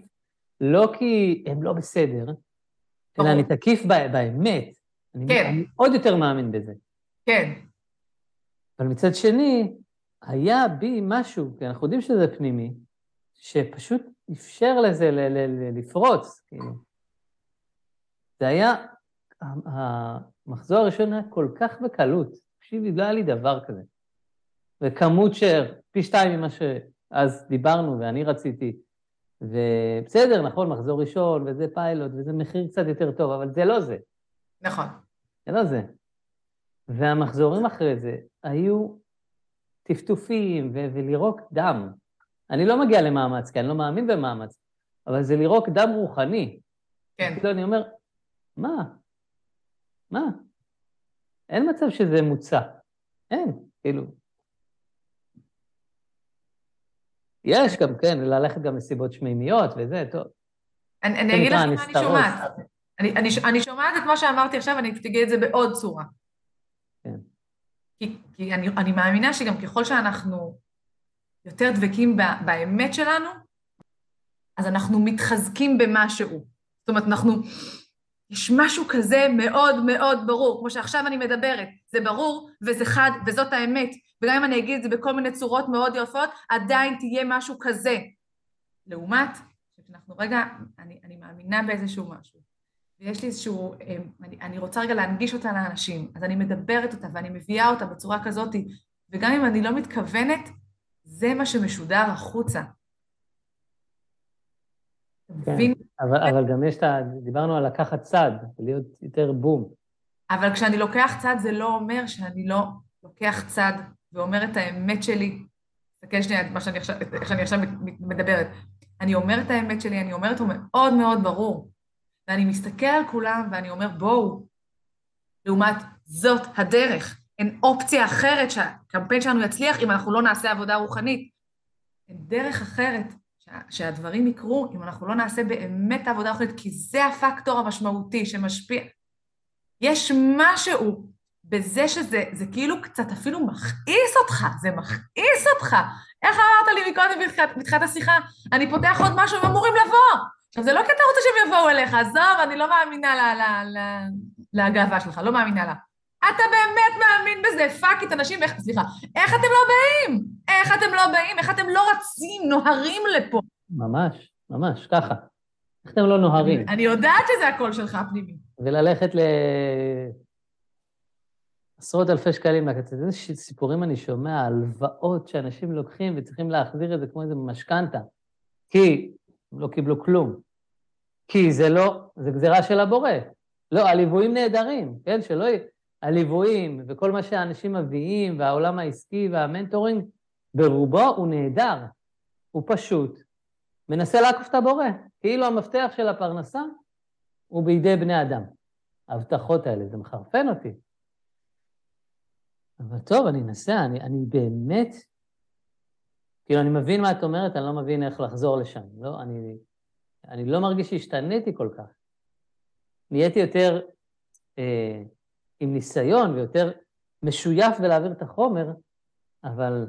לא כי הם לא בסדר, אלא אני תקיף באמת. אני, כן. אני עוד יותר מאמין בזה. כן. אבל מצד שני, היה בי משהו, כי אנחנו יודעים שזה פנימי, שפשוט אפשר לזה ל- ל- ל- לפרוץ, כאילו. זה היה, המחזור הראשון היה כל כך בקלות, תקשיבי, לא היה לי דבר כזה. וכמות שפי שתיים ממה שאז דיברנו ואני רציתי, ובסדר, נכון, מחזור ראשון, וזה פיילוט, וזה מחיר קצת יותר טוב, אבל זה לא זה. נכון. זה לא זה. והמחזורים אחרי זה היו טפטופים ו- ולירוק דם. אני לא מגיע למאמץ, כי אני לא מאמין במאמץ, אבל זה לירוק דם רוחני. כן. כאילו אני אומר, מה? מה? אין מצב שזה מוצע. אין, כאילו. יש גם, כן, ללכת גם לסיבות שמימיות וזה, טוב. אני, אני אגיד לך מה אני שומעת. אני, אני, אני שומעת את מה שאמרתי עכשיו, אני אגיד את זה בעוד צורה. כן. כי, כי אני, אני מאמינה שגם ככל שאנחנו יותר דבקים באמת שלנו, אז אנחנו מתחזקים במשהו. זאת אומרת, אנחנו, יש משהו כזה מאוד מאוד ברור, כמו שעכשיו אני מדברת, זה ברור וזה חד וזאת האמת, וגם אם אני אגיד את זה בכל מיני צורות מאוד יפות, עדיין תהיה משהו כזה. לעומת, כשאנחנו רגע, אני, אני מאמינה באיזשהו משהו, ויש לי איזשהו, אמ, אני, אני רוצה רגע להנגיש אותה לאנשים, אז אני מדברת אותה ואני מביאה אותה בצורה כזאת, וגם אם אני לא מתכוונת, זה מה שמשודר החוצה. כן, אבל, אבל גם יש את ה... דיברנו על לקחת צד, להיות יותר בום. אבל כשאני לוקח צד זה לא אומר שאני לא לוקח צד ואומר את האמת שלי. תסתכל שנייה את מה שאני עכשיו, איך שאני עכשיו מדברת. אני אומרת את האמת שלי, אני אומרת הוא מאוד מאוד ברור. ואני מסתכל על כולם ואני אומר, בואו, לעומת זאת הדרך. אין אופציה אחרת שהקמפיין שלנו יצליח אם אנחנו לא נעשה עבודה רוחנית. אין דרך אחרת שהדברים יקרו אם אנחנו לא נעשה באמת עבודה רוחנית, כי זה הפקטור המשמעותי שמשפיע. יש משהו בזה שזה זה כאילו קצת אפילו מכעיס אותך, זה מכעיס אותך. איך אמרת לי מקודם בתחילת השיחה? אני פותח עוד משהו, הם אמורים לבוא. עכשיו, זה לא כי אתה רוצה שהם יבואו אליך, עזוב, אני לא מאמינה לגאווה שלך, לא מאמינה לה. אתה באמת מאמין בזה, fuck את אנשים, איך, סליחה, איך אתם לא באים? איך אתם לא באים? איך אתם לא רצים, נוהרים לפה? ממש, ממש, ככה. איך אתם לא נוהרים? אני, אני יודעת שזה הקול שלך הפנימי. וללכת ל... עשרות אלפי שקלים מהקצה. איזה סיפורים אני שומע, הלוואות שאנשים לוקחים וצריכים להחזיר את זה כמו איזה משכנתה. כי הם לא קיבלו כלום. כי זה לא, זה גזירה של הבורא. לא, הליוויים נהדרים, כן? שלא... הליוויים וכל מה שאנשים מביאים, והעולם העסקי והמנטורינג, ברובו הוא נהדר. הוא פשוט מנסה לעקוף את הבורא. כאילו המפתח של הפרנסה הוא בידי בני אדם. ההבטחות האלה, זה מחרפן אותי. אבל טוב, אני אנסה, אני, אני באמת... כאילו, אני מבין מה את אומרת, אני לא מבין איך לחזור לשם. לא, אני, אני לא מרגיש שהשתניתי כל כך. נהייתי יותר אה, עם ניסיון ויותר משויף בלהעביר את החומר, אבל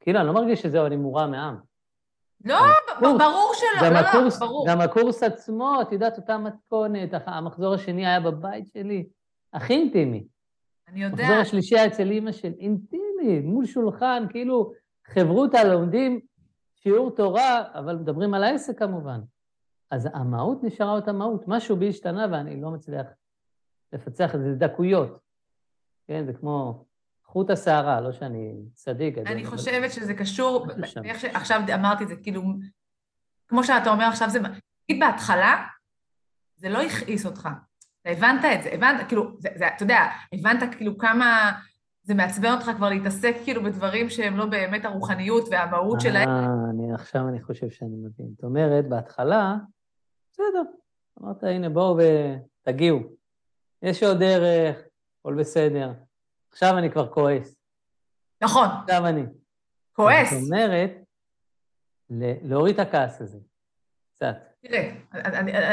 כאילו, אני לא מרגיש שזהו, אני מורם מעם. לא, ברור שלא, גם לא, הקורס, לא, ברור. גם הקורס עצמו, את יודעת, אותה מתכונת, המחזור השני היה בבית שלי, הכי אינטימי. אני יודעת. המחזור השלישי היה אצל אימא של אינטימי, מול שולחן, כאילו חברותא לומדים שיעור תורה, אבל מדברים על העסק כמובן. אז המהות נשארה אותה מהות, משהו בי השתנה ואני לא מצליח לפצח את זה, דקויות. כן, זה כמו חוט השערה, לא שאני צדיק. אני חושבת שזה קשור, איך שעכשיו אמרתי את זה, כאילו, כמו שאתה אומר עכשיו, זה, נגיד בהתחלה, זה לא הכעיס אותך. אתה הבנת את זה, הבנת, כאילו, זה, זה, אתה יודע, הבנת כאילו כמה זה מעצבן אותך כבר להתעסק כאילו בדברים שהם לא באמת הרוחניות והמהות שלהם. אה, אני, עכשיו אני חושב שאני מבין. זאת אומרת, בהתחלה, בסדר, אמרת, הנה, בואו ותגיעו. יש עוד דרך, הכל בסדר. עכשיו אני כבר כועס. נכון. עכשיו אני. כועס. זאת אומרת, להוריד את הכעס הזה, קצת. תראה,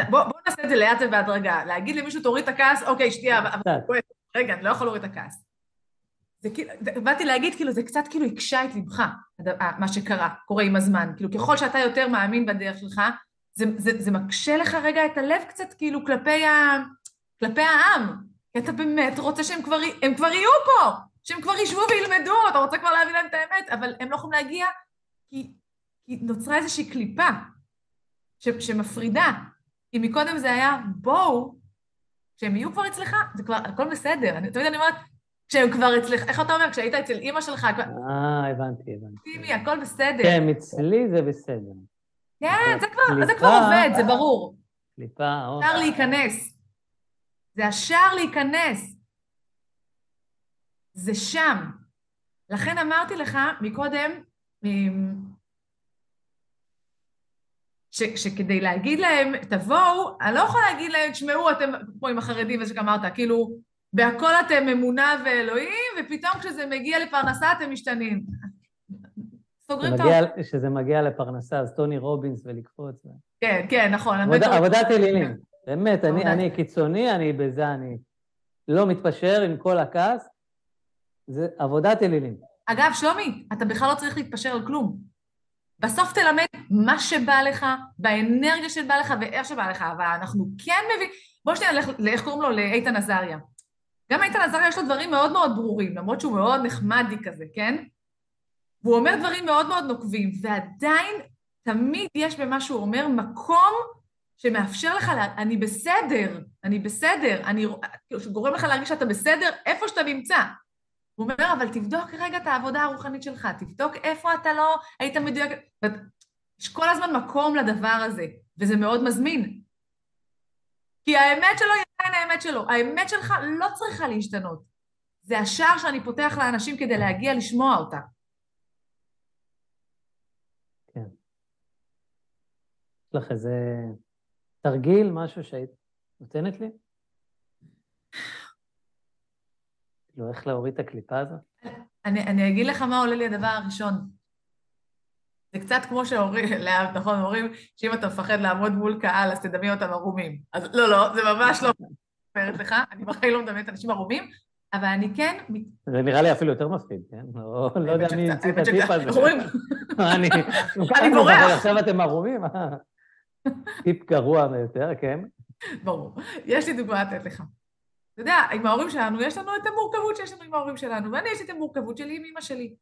בוא, בוא נעשה את זה לאט ובהדרגה. להגיד למישהו, תוריד את הכעס, אוקיי, שנייה, אבל... רגע, אני לא יכול להוריד את הכעס. זה כאילו, באתי להגיד, כאילו, זה קצת כאילו הקשה את ליבך, מה שקרה, קורה עם הזמן. כאילו, ככל שאתה יותר מאמין בדרך שלך, זה, זה, זה מקשה לך רגע את הלב קצת, כאילו, כלפי, ה, כלפי העם. כי אתה באמת רוצה שהם כבר, הם כבר יהיו פה, שהם כבר ישבו וילמדו, אתה רוצה כבר להביא להם את האמת, אבל הם לא יכולים להגיע כי, כי נוצרה איזושהי קליפה ש, שמפרידה. כי מקודם זה היה, בואו, כשהם יהיו כבר אצלך, זה כבר, הכל בסדר. אני, תמיד אני אומרת, כשהם כבר אצלך, איך אתה אומר? כשהיית אצל אימא שלך... אה, הבנתי, הבנתי. טימי, הכל בסדר. כן, אצלי זה בסדר. כן, זה כבר, זה כבר עובד, זה ברור. קליפה, או... אפשר להיכנס. זה השער להיכנס. זה שם. לכן אמרתי לך מקודם, אמ, ש, שכדי להגיד להם, תבואו, אני לא יכולה להגיד להם, תשמעו, אתם, כמו עם החרדים, וזה שאמרת, כאילו, בהכל אתם אמונה ואלוהים, ופתאום כשזה מגיע לפרנסה אתם משתנים. סוגרים את ה... כשזה מגיע לפרנסה, אז טוני רובינס ולקפוץ. כן, כן, נכון. עבודה, עבודת אלילים. באמת, אני, אני קיצוני, אני בזה, אני לא מתפשר עם כל הכעס. זה עבודת אלילים. אגב, שלומי, אתה בכלל לא צריך להתפשר על כלום. בסוף תלמד מה שבא לך, באנרגיה שבא לך ואיך שבא לך, אבל אנחנו כן מבינים... בוא שנייה נלך, איך קוראים לו? לאיתן עזריה. גם איתן עזריה יש לו דברים מאוד מאוד ברורים, למרות שהוא מאוד נחמדי כזה, כן? והוא אומר דברים מאוד מאוד נוקבים, ועדיין תמיד יש במה שהוא אומר מקום שמאפשר לך, לה, אני בסדר, אני בסדר, אני, כאילו, שגורם לך להרגיש שאתה בסדר איפה שאתה נמצא. הוא אומר, אבל תבדוק רגע את העבודה הרוחנית שלך, תבדוק איפה אתה לא היית מדויק. יש כל הזמן מקום לדבר הזה, וזה מאוד מזמין. כי האמת שלו היא עדיין האמת שלו. האמת שלך לא צריכה להשתנות. זה השער שאני פותח לאנשים כדי להגיע לשמוע אותה. כן. יש לך איזה תרגיל, משהו שהיית נותנת לי? כאילו, איך להוריד את הקליפה הזאת? אני, אני אגיד לך מה עולה לי הדבר הראשון. זה קצת כמו שאומרים, נכון, אומרים שאם אתה מפחד לעמוד מול קהל, אז תדמיין אותם ערומים. אז לא, לא, זה ממש לא אומרת לך, אני בחיים לא מדמיינת אנשים ערומים, אבל אני כן... זה נראה לי אפילו יותר מפחיד, כן? לא, לא יודע מי המציא את הטיפ הזה. אני בורח. עכשיו אתם ערומים? טיפ גרוע ביותר, כן? ברור. יש לי דוגמה לתת לך. אתה יודע, עם ההורים שלנו, יש לנו את המורכבות שיש לנו עם ההורים שלנו, ואני יש לי את המורכבות שלי עם אמא שלי.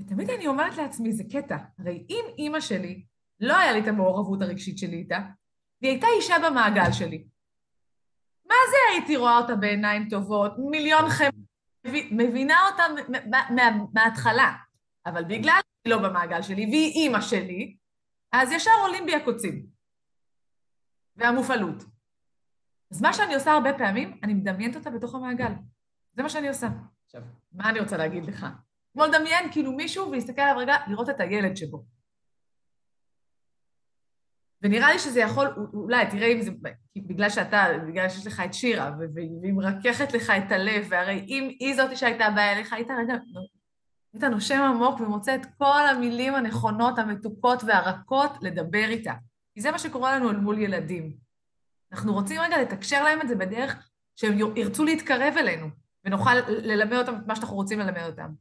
ותמיד אני אומרת לעצמי, זה קטע, הרי אם אימא שלי, לא היה לי את המעורבות הרגשית שלי איתה, והיא הייתה אישה במעגל שלי. מה זה הייתי רואה אותה בעיניים טובות, מיליון חמ... מבינה אותה מההתחלה, אבל בגלל שהיא לא במעגל שלי והיא אימא שלי, אז ישר עולים בי הקוצים והמופעלות. אז מה שאני עושה הרבה פעמים, אני מדמיינת אותה בתוך המעגל. זה מה שאני עושה. עכשיו, מה אני רוצה להגיד לך? כמו לדמיין כאילו מישהו ולהסתכל עליו רגע, לראות את הילד שבו. ונראה לי שזה יכול, אולי, תראה אם זה, בגלל שאתה, בגלל שיש לך את שירה, והיא מרככת לך את הלב, והרי אם היא זאתי שהייתה באה אליך, היית רגע, היית נושם עמוק ומוצא את כל המילים הנכונות, המתוקות והרכות לדבר איתה. כי זה מה שקורה לנו אל מול ילדים. אנחנו רוצים רגע לתקשר להם את זה בדרך שהם ירצו להתקרב אלינו, ונוכל ללמד אותם את מה שאנחנו רוצים ללמד אותם.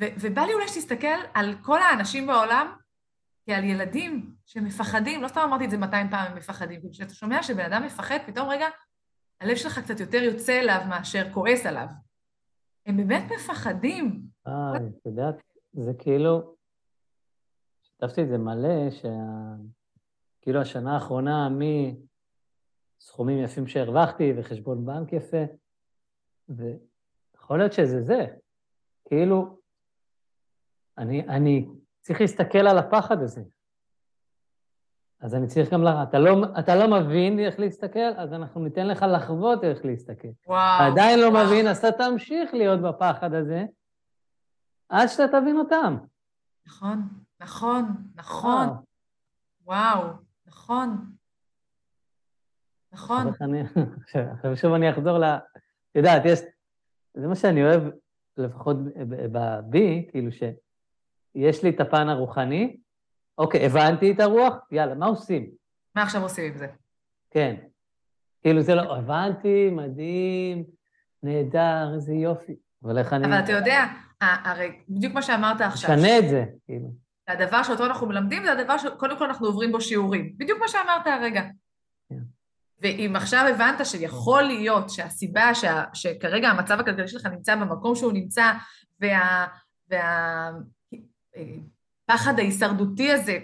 ו- ובא לי אולי שתסתכל על כל האנשים בעולם כעל ילדים שמפחדים, לא סתם אמרתי את זה 200 פעם, הם מפחדים, כי כשאתה שומע שבן אדם מפחד, פתאום רגע, הלב שלך קצת יותר יוצא אליו מאשר כועס עליו. הם באמת מפחדים. אה, את יודעת, זה כאילו, שיתפתי את זה מלא, שה... כאילו השנה האחרונה מסכומים יפים שהרווחתי וחשבון בנק יפה, ויכול להיות שזה זה. כאילו, אני, אני צריך להסתכל על הפחד הזה. אז אני צריך גם, אתה לא, אתה לא מבין איך להסתכל, אז אנחנו ניתן לך לחוות איך להסתכל. וואו. עדיין לא וואו. מבין, אז אתה תמשיך להיות בפחד הזה, עד שאתה תבין אותם. נכון, נכון, נכון. וואו, נכון. נכון. עכשיו שוב אני אחזור ל... את יודעת, יש... זה מה שאני אוהב לפחות בי, כאילו שיש לי את הפן הרוחני, אוקיי, הבנתי את הרוח, יאללה, מה עושים? מה עכשיו עושים עם זה? כן. כאילו זה לא, הבנתי, מדהים, נהדר, איזה יופי. אבל איך אני... אבל אתה יודע, הרי בדיוק מה שאמרת עכשיו. שנה את זה, כאילו. הדבר שאותו אנחנו מלמדים זה הדבר שקודם כל אנחנו עוברים בו שיעורים. בדיוק מה שאמרת הרגע. ואם עכשיו הבנת שיכול להיות שהסיבה שה, שכרגע המצב הכלכלי שלך נמצא במקום שהוא נמצא, וה, וה, ההישרדותי הזה,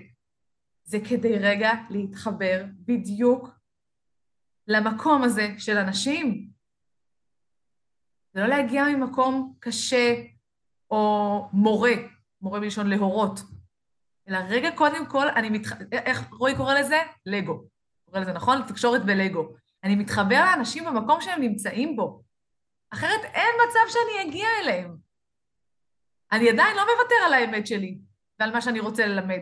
זה כדי רגע להתחבר בדיוק למקום הזה של אנשים. זה לא להגיע ממקום קשה או מורה, מורה בלשון להורות, אלא רגע קודם כל, אני מתח... איך רועי קורא לזה? לגו. קורא לזה נכון? תקשורת בלגו. אני מתחבר לאנשים במקום שהם נמצאים בו. אחרת אין מצב שאני אגיע אליהם. אני עדיין לא מוותר על האמת שלי ועל מה שאני רוצה ללמד.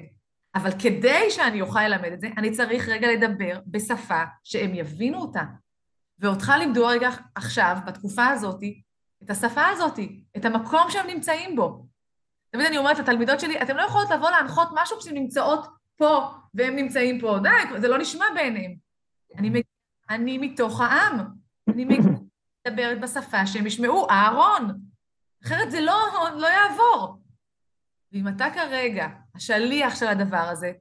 אבל כדי שאני אוכל ללמד את זה, אני צריך רגע לדבר בשפה שהם יבינו אותה. ואותך לימדו רגע עכשיו, בתקופה הזאת, את השפה הזאת, את המקום שהם נמצאים בו. תמיד אני אומרת לתלמידות שלי, אתן לא יכולות לבוא להנחות משהו כשהן נמצאות פה והם נמצאים פה. די, זה לא נשמע בעיניהם. אני, מג... אני מתוך העם. אני מדברת בשפה שהם ישמעו, אהרון. אחרת זה לא, לא יעבור. ואם אתה כרגע השליח של הדבר הזה,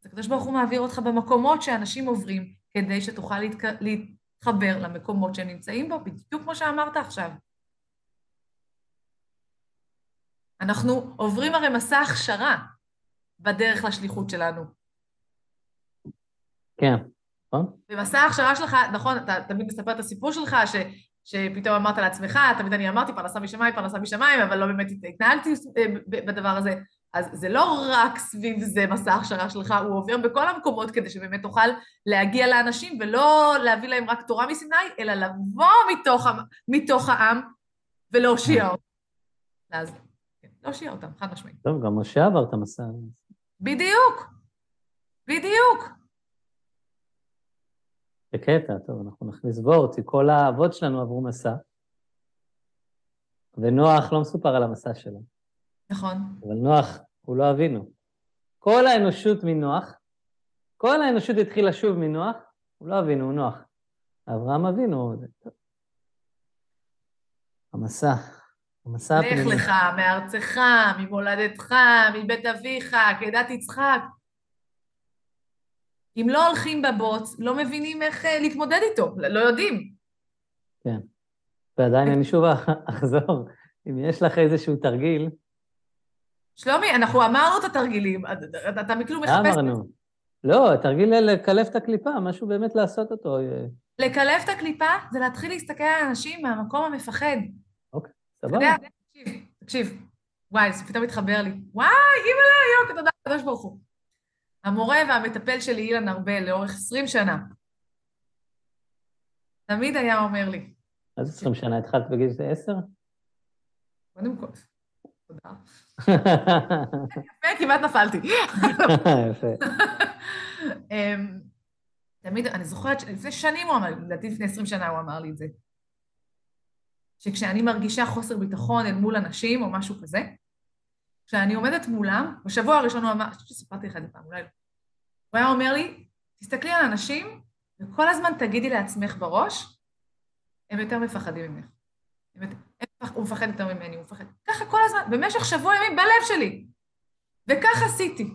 אז הקדוש ברוך הוא מעביר אותך במקומות שאנשים עוברים, כדי שתוכל להתק... להתחבר למקומות שהם נמצאים בו, בדיוק כמו שאמרת עכשיו. אנחנו עוברים הרי מסע הכשרה בדרך לשליחות שלנו. כן, נכון. במסע ההכשרה שלך, נכון, אתה תמיד מספר את הסיפור שלך, ש, שפתאום אמרת לעצמך, תמיד אני אמרתי פרנסה משמיים, פרנסה משמיים, אבל לא באמת התנהלתי אה, בדבר הזה. אז זה לא רק סביב זה מסע ההכשרה שלך, הוא עובר בכל המקומות כדי שבאמת תוכל להגיע לאנשים ולא להביא להם רק תורה מסיני, אלא לבוא מתוך, מתוך העם ולהושיע אותם. אז להושיע אותם, חד משמעית. טוב, גם משה עבר את המסע. בדיוק, בדיוק. זה קטע, טוב, אנחנו נכניס וורט, כל האבות שלנו עברו מסע, ונוח לא מסופר על המסע שלו. נכון. אבל נוח הוא לא אבינו. כל האנושות מנוח, כל האנושות התחילה שוב מנוח, הוא לא אבינו, הוא נוח. אברהם אבינו, המסע. המסע הפנימי. לך לך מארצך, ממולדתך, מבית אביך, כדת יצחק. אם לא הולכים בבוץ, לא מבינים איך אה, להתמודד איתו, לא יודעים. כן. ועדיין אני שוב אחזור, אם יש לך איזשהו תרגיל... שלומי, אנחנו אמרנו את התרגילים, אתה כאילו מחפש... אמרנו. לא, תרגיל לקלף את הקליפה, משהו באמת לעשות אותו. אה. לקלף את הקליפה זה להתחיל להסתכל על אנשים מהמקום המפחד. סבבה. אתה יודע, תקשיב, תקשיב. וואי, זה פתאום מתחבר לי. וואי, אימא'לה, יוק, תודה לקדוש ברוך הוא. המורה והמטפל שלי, אילן ארבל, לאורך עשרים שנה, תמיד היה אומר לי. איזה עשרים שנה התחלת בגיל עשר? קודם כל, תודה. יפה, כמעט נפלתי. יפה. אמ, תמיד, אני זוכרת שלפני שנים הוא אמר לדעתי לפני עשרים שנה הוא אמר לי את זה. שכשאני מרגישה חוסר ביטחון אל מול אנשים או משהו כזה, כשאני עומדת מולם, בשבוע הראשון הוא אמר, אני חושבת שסיפרתי לך את זה פעם, אולי לא. הוא היה אומר לי, תסתכלי על אנשים וכל הזמן תגידי לעצמך בראש, הם יותר מפחדים ממך. הם, הוא מפחד יותר ממני, הוא מפחד. ככה כל הזמן, במשך שבוע ימים בלב שלי. וכך עשיתי.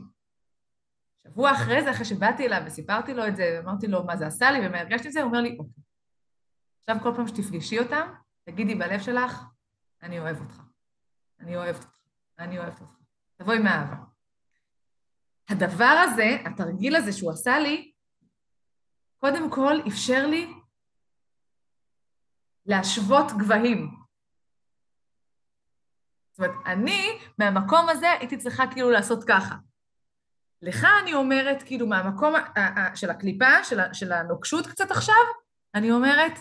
שבוע אחרי זה, אחרי שבאתי אליו וסיפרתי לו את זה, ואמרתי לו מה זה עשה לי ומה הרגשתי את זה, הוא אומר לי, אוקיי. עכשיו כל פעם שתפגשי אותם, תגידי בלב שלך, אני אוהב אותך. אני אוהבת אותך. אני אוהבת אותך. תבואי מאהבה. הדבר הזה, התרגיל הזה שהוא עשה לי, קודם כל אפשר לי להשוות גבהים. זאת אומרת, אני, מהמקום הזה, הייתי צריכה כאילו לעשות ככה. לך אני אומרת, כאילו, מהמקום של הקליפה, של הנוקשות קצת עכשיו, אני אומרת,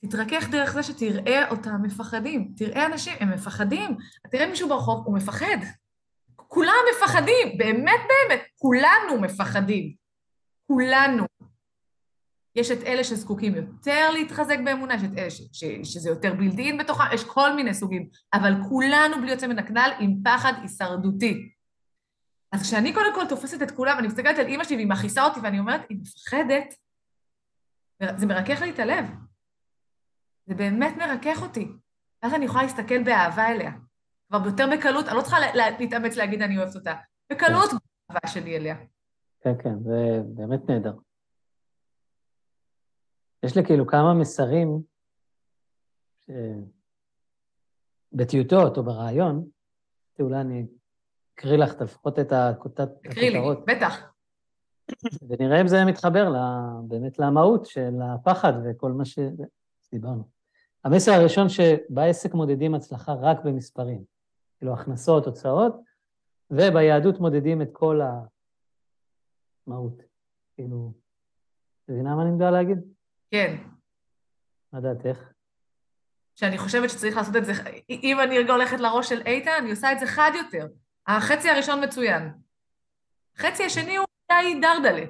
תתרכך דרך זה שתראה אותם מפחדים. תראה אנשים, הם מפחדים. תראה מישהו ברחוב, הוא מפחד. כולם מפחדים, באמת באמת, כולנו מפחדים. כולנו. יש את אלה שזקוקים יותר להתחזק באמונה, יש את אלה ש, ש, שזה יותר בילדין בתוכם, יש כל מיני סוגים, אבל כולנו בלי יוצא מן הכלל עם פחד הישרדותי. אז כשאני קודם כל תופסת את כולם, אני מסתכלת על אימא שלי והיא מכעיסה אותי ואני אומרת, היא מפחדת, זה מרכך לי את הלב. זה באמת מרכך אותי. ואז אני יכולה להסתכל באהבה אליה. כבר יותר בקלות, אני לא צריכה להתאמץ להגיד אני אוהבת אותה. בקלות באהבה שלי אליה. כן, כן, זה באמת נהדר. יש לי כאילו כמה מסרים ש... בטיוטות או ברעיון, אולי אני אקריא לך לפחות את הכותרת. תקריא לי, בטח. ונראה אם זה מתחבר באמת למהות של הפחד וכל מה שדיברנו. המסר הראשון שבעסק מודדים הצלחה רק במספרים, כאילו הכנסות, הוצאות, וביהדות מודדים את כל המהות. כאילו, מבינה מה אני מדבר להגיד? כן. מה דעתך? שאני חושבת שצריך לעשות את זה, אם אני רגע הולכת לראש של איתן, אני עושה את זה חד יותר. החצי הראשון מצוין. החצי השני הוא די דרדלה.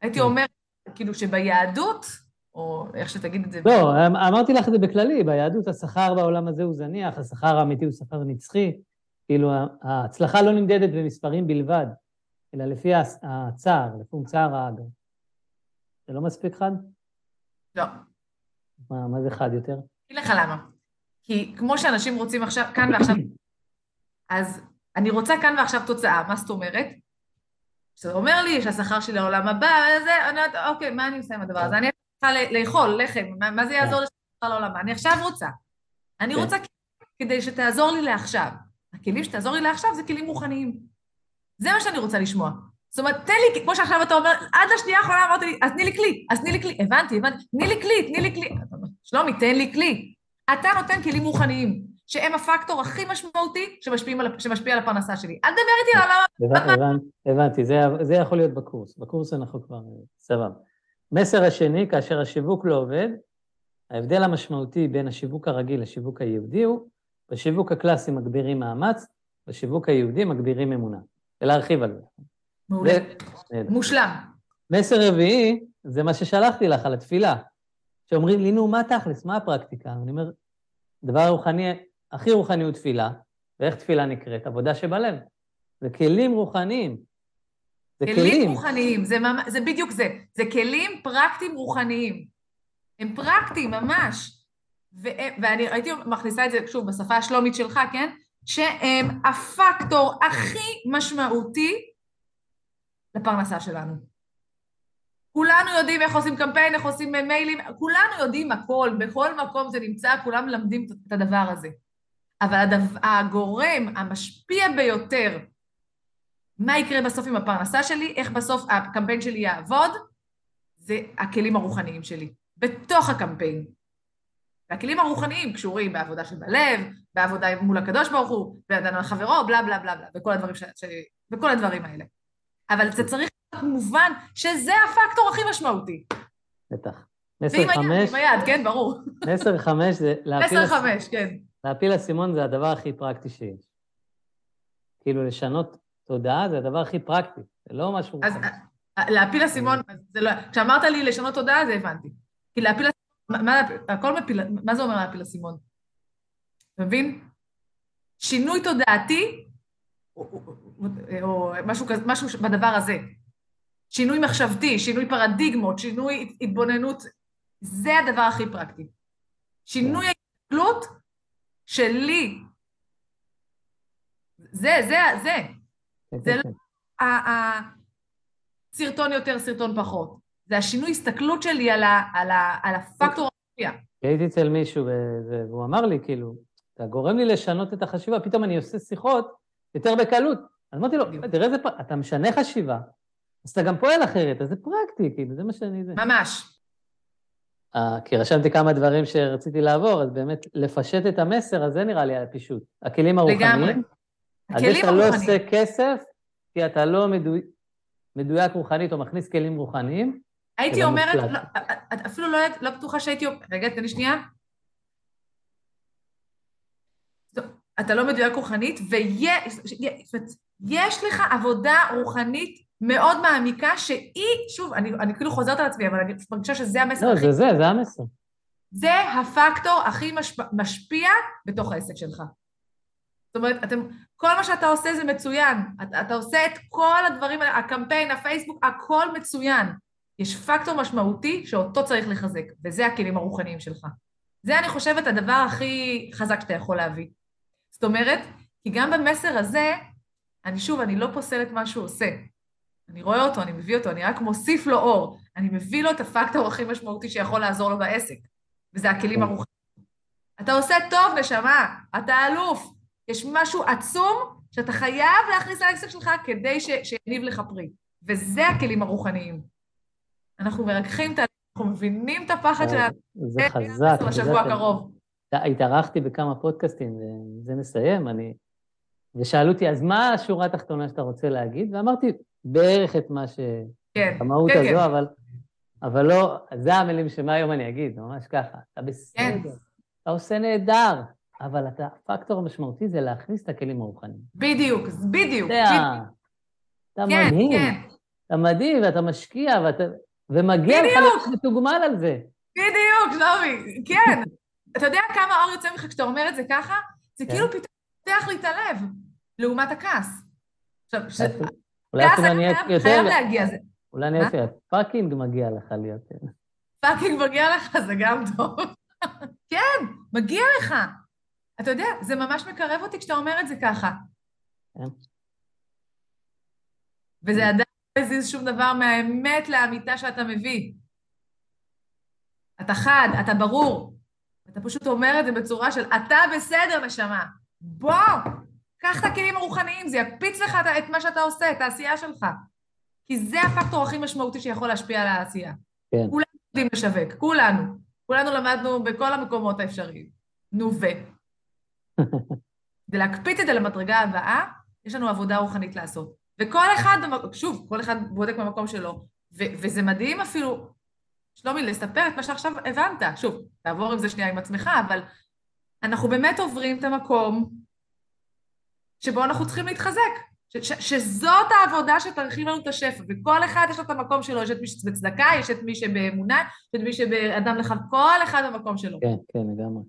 הייתי כן. אומרת, כאילו שביהדות, או איך שתגיד את זה. לא, אמ, אמרתי לך את זה בכללי, ביהדות השכר בעולם הזה הוא זניח, השכר האמיתי הוא שכר נצחי. כאילו, ההצלחה לא נמדדת במספרים בלבד, אלא לפי הצער, לפי צער האגר. זה לא מספיק חד? לא. מה, מה זה חד יותר? אגיד לך למה. כי כמו שאנשים רוצים עכשיו, כאן ועכשיו, אז אני רוצה כאן ועכשיו תוצאה, מה זאת אומרת? כשאתה אומר לי שהשכר שלי לעולם הבא, זה, אני אומרת, אוקיי, מה אני עושה עם הדבר הזה? אני צריכה לאכול לחם, מה זה יעזור לשכר לעולם הבא? אני עכשיו רוצה. אני כן. רוצה כדי שתעזור לי לעכשיו. הכלים שתעזור לי לעכשיו זה כלים רוחניים. זה מה שאני רוצה לשמוע. זאת אומרת, תן לי, כמו שעכשיו אתה אומר, עד לשנייה האחרונה אמרת לי, אז תני לי כלי, אז תני לי כלי, הבנתי, הבנתי, תני לי כלי, תני לי כלי. שלומי, תן לי כלי. אתה נותן כלים רוחניים, שהם הפקטור הכי משמעותי שמשפיע על הפרנסה שלי. אל תדבר איתי על למה... הבנתי, זה יכול להיות בקורס. בקורס אנחנו כבר... סבבה. מסר השני, כאשר השיווק לא עובד, ההבדל המשמעותי בין השיווק הרגיל לשיווק היהודי הוא, בשיווק הקלאסי מגבירים מאמץ, בשיווק היהודי מגבירים אמונה. ולהרחיב על זה. מעולה. מושלם. מסר רביעי, זה מה ששלחתי לך על התפילה. שאומרים לי, נו, מה תכלס, מה הפרקטיקה? אני אומר, הדבר הרוחני, הכי רוחני הוא תפילה, ואיך תפילה נקראת? עבודה שבלב. זה כלים רוחניים. זה כלים. כלים רוחניים, זה, ממ... זה בדיוק זה. זה כלים פרקטיים רוחניים. הם פרקטיים, ממש. ו... ואני הייתי מכניסה את זה, שוב, בשפה השלומית שלך, כן? שהם הפקטור הכי משמעותי לפרנסה שלנו. כולנו יודעים איך עושים קמפיין, איך עושים מיילים, כולנו יודעים הכל, בכל מקום זה נמצא, כולם מלמדים את הדבר הזה. אבל הדבר, הגורם המשפיע ביותר, מה יקרה בסוף עם הפרנסה שלי, איך בסוף הקמפיין שלי יעבוד, זה הכלים הרוחניים שלי, בתוך הקמפיין. והכלים הרוחניים קשורים בעבודה שבלב, בעבודה מול הקדוש ברוך הוא, באדם על חברו, בלה בלה בלה בלה, וכל הדברים, ש... ש... וכל הדברים האלה. אבל זה צריך מובן שזה הפקטור הכי משמעותי. בטח. מסר חמש... ועם היד, כן, ברור. מסר חמש זה להפיל... מסר חמש, כן. להפיל אסימון זה הדבר הכי פרקטי שיש. כאילו, לשנות תודעה זה הדבר הכי פרקטי, זה לא משהו... אז אה, להפיל אסימון, זה לא... כשאמרת לי לשנות תודעה, זה הבנתי. כי להפיל אסימון, מה, הכל מפיל... מה זה אומר להפיל אסימון? מבין? שינוי תודעתי, או, או, או משהו, משהו בדבר הזה. שינוי מחשבתי, שינוי פרדיגמות, שינוי התבוננות, זה הדבר הכי פרקטי. שינוי ההסתכלות שלי. זה, זה, זה. כן, זה כן, לא הסרטון כן. יותר, סרטון פחות. זה השינוי הסתכלות שלי על, ה, על, ה, על הפקטור המופיע. הייתי אצל מישהו והוא אמר לי, כאילו, אתה גורם לי לשנות את החשיבה, פתאום אני עושה שיחות יותר בקלות. אז אמרתי לו, תראה איזה, אתה משנה חשיבה, אז אתה גם פועל אחרת, אז זה פרקטי, כאילו, זה מה שאני... זה. ממש. Uh, כי רשמתי כמה דברים שרציתי לעבור, אז באמת, לפשט את המסר, אז זה נראה לי הפישוט. הכלים הרוחניים. לגמרי. הכלים הרוחניים. אז שאתה לא עושה כסף, כי אתה לא מדוי... מדויק רוחנית או מכניס כלים רוחניים. הייתי אומרת, לא, אפילו לא, לא בטוחה שהייתי רגע, תן לי שנייה. אתה לא מדויק רוחנית, ויש לך עבודה רוחנית מאוד מעמיקה, שהיא, שוב, אני, אני כאילו חוזרת על עצמי, אבל אני מרגישה שזה המסר לא, הכי... זה זה, זה המסר. זה הפקטור הכי משפ... משפיע בתוך העסק שלך. זאת אומרת, אתם, כל מה שאתה עושה זה מצוין. אתה, אתה עושה את כל הדברים הקמפיין, הפייסבוק, הכל מצוין. יש פקטור משמעותי שאותו צריך לחזק, וזה הכלים הרוחניים שלך. זה, אני חושבת, הדבר הכי חזק שאתה יכול להביא. זאת אומרת, כי גם במסר הזה, אני שוב, אני לא פוסלת מה שהוא עושה. אני רואה אותו, אני מביא אותו, אני רק מוסיף לו אור. אני מביא לו את הפקטור הכי משמעותי שיכול לעזור לו בעסק, וזה הכלים הרוחניים. אתה עושה טוב, נשמה, אתה אלוף. יש משהו עצום שאתה חייב להכניס לעסק שלך כדי ש... שיניב לך פרי. וזה הכלים הרוחניים. אנחנו מרככים את ה... אנחנו מבינים את הפחד של ה... זה חזק. לשבוע הקרוב. התארחתי בכמה פודקאסטים, וזה מסיים, אני... ושאלו אותי, אז מה השורה התחתונה שאתה רוצה להגיד? ואמרתי בערך את מה ש... כן, המהות כן, הזו, כן. אבל, אבל לא, זה המילים שמהיום אני אגיד, ממש ככה. אתה בסדר, כן. אתה עושה נהדר, אבל אתה, הפקטור המשמעותי זה להכניס את הכלים הרוחניים. בדיוק, בדיוק. אתה, בדיוק. אתה כן, מדהים, כן, אתה מדהים, ואתה משקיע, ואתה, ומגיע לך. להיות מתוגמל על זה. בדיוק, שלומי, כן. אתה יודע כמה אור יוצא ממך כשאתה אומר את זה ככה? זה כן. כאילו פתאום פותח לי את הלב, לעומת הכעס. עכשיו, ש- אולי חייב- יותר, חייב להגיע, זה אולי אני מה? יותר, fucking מגיע לך להיות. fucking מגיע לך, זה גם טוב. כן, מגיע לך. אתה יודע, זה ממש מקרב אותי כשאתה אומר את זה ככה. כן. וזה עדיין לא הזיז שום דבר מהאמת לאמיתה שאתה מביא. אתה חד, אתה ברור. אתה פשוט אומר את זה בצורה של אתה בסדר, נשמה. בוא, קח את הכלים הרוחניים, זה יקפיץ לך את מה שאתה עושה, את העשייה שלך. כי זה הפקטור הכי משמעותי שיכול להשפיע על העשייה. כן. כולנו יודעים לשווק, כולנו. כולנו למדנו בכל המקומות האפשריים. נו ו. כדי להקפיץ את זה למדרגה הבאה, יש לנו עבודה רוחנית לעשות. וכל אחד, שוב, כל אחד בודק במקום שלו, ו- וזה מדהים אפילו, שלומי, לספר את מה שעכשיו הבנת. שוב, תעבור עם זה שנייה עם עצמך, אבל אנחנו באמת עוברים את המקום שבו אנחנו צריכים להתחזק. ש- ש- שזאת העבודה שתרחיב לנו את השפע, וכל אחד יש לו את המקום שלו, יש את מי שבצדקה, יש את מי שבאמונה, יש את מי שבאדם לך, כל אחד במקום שלו. כן, כן, לגמרי.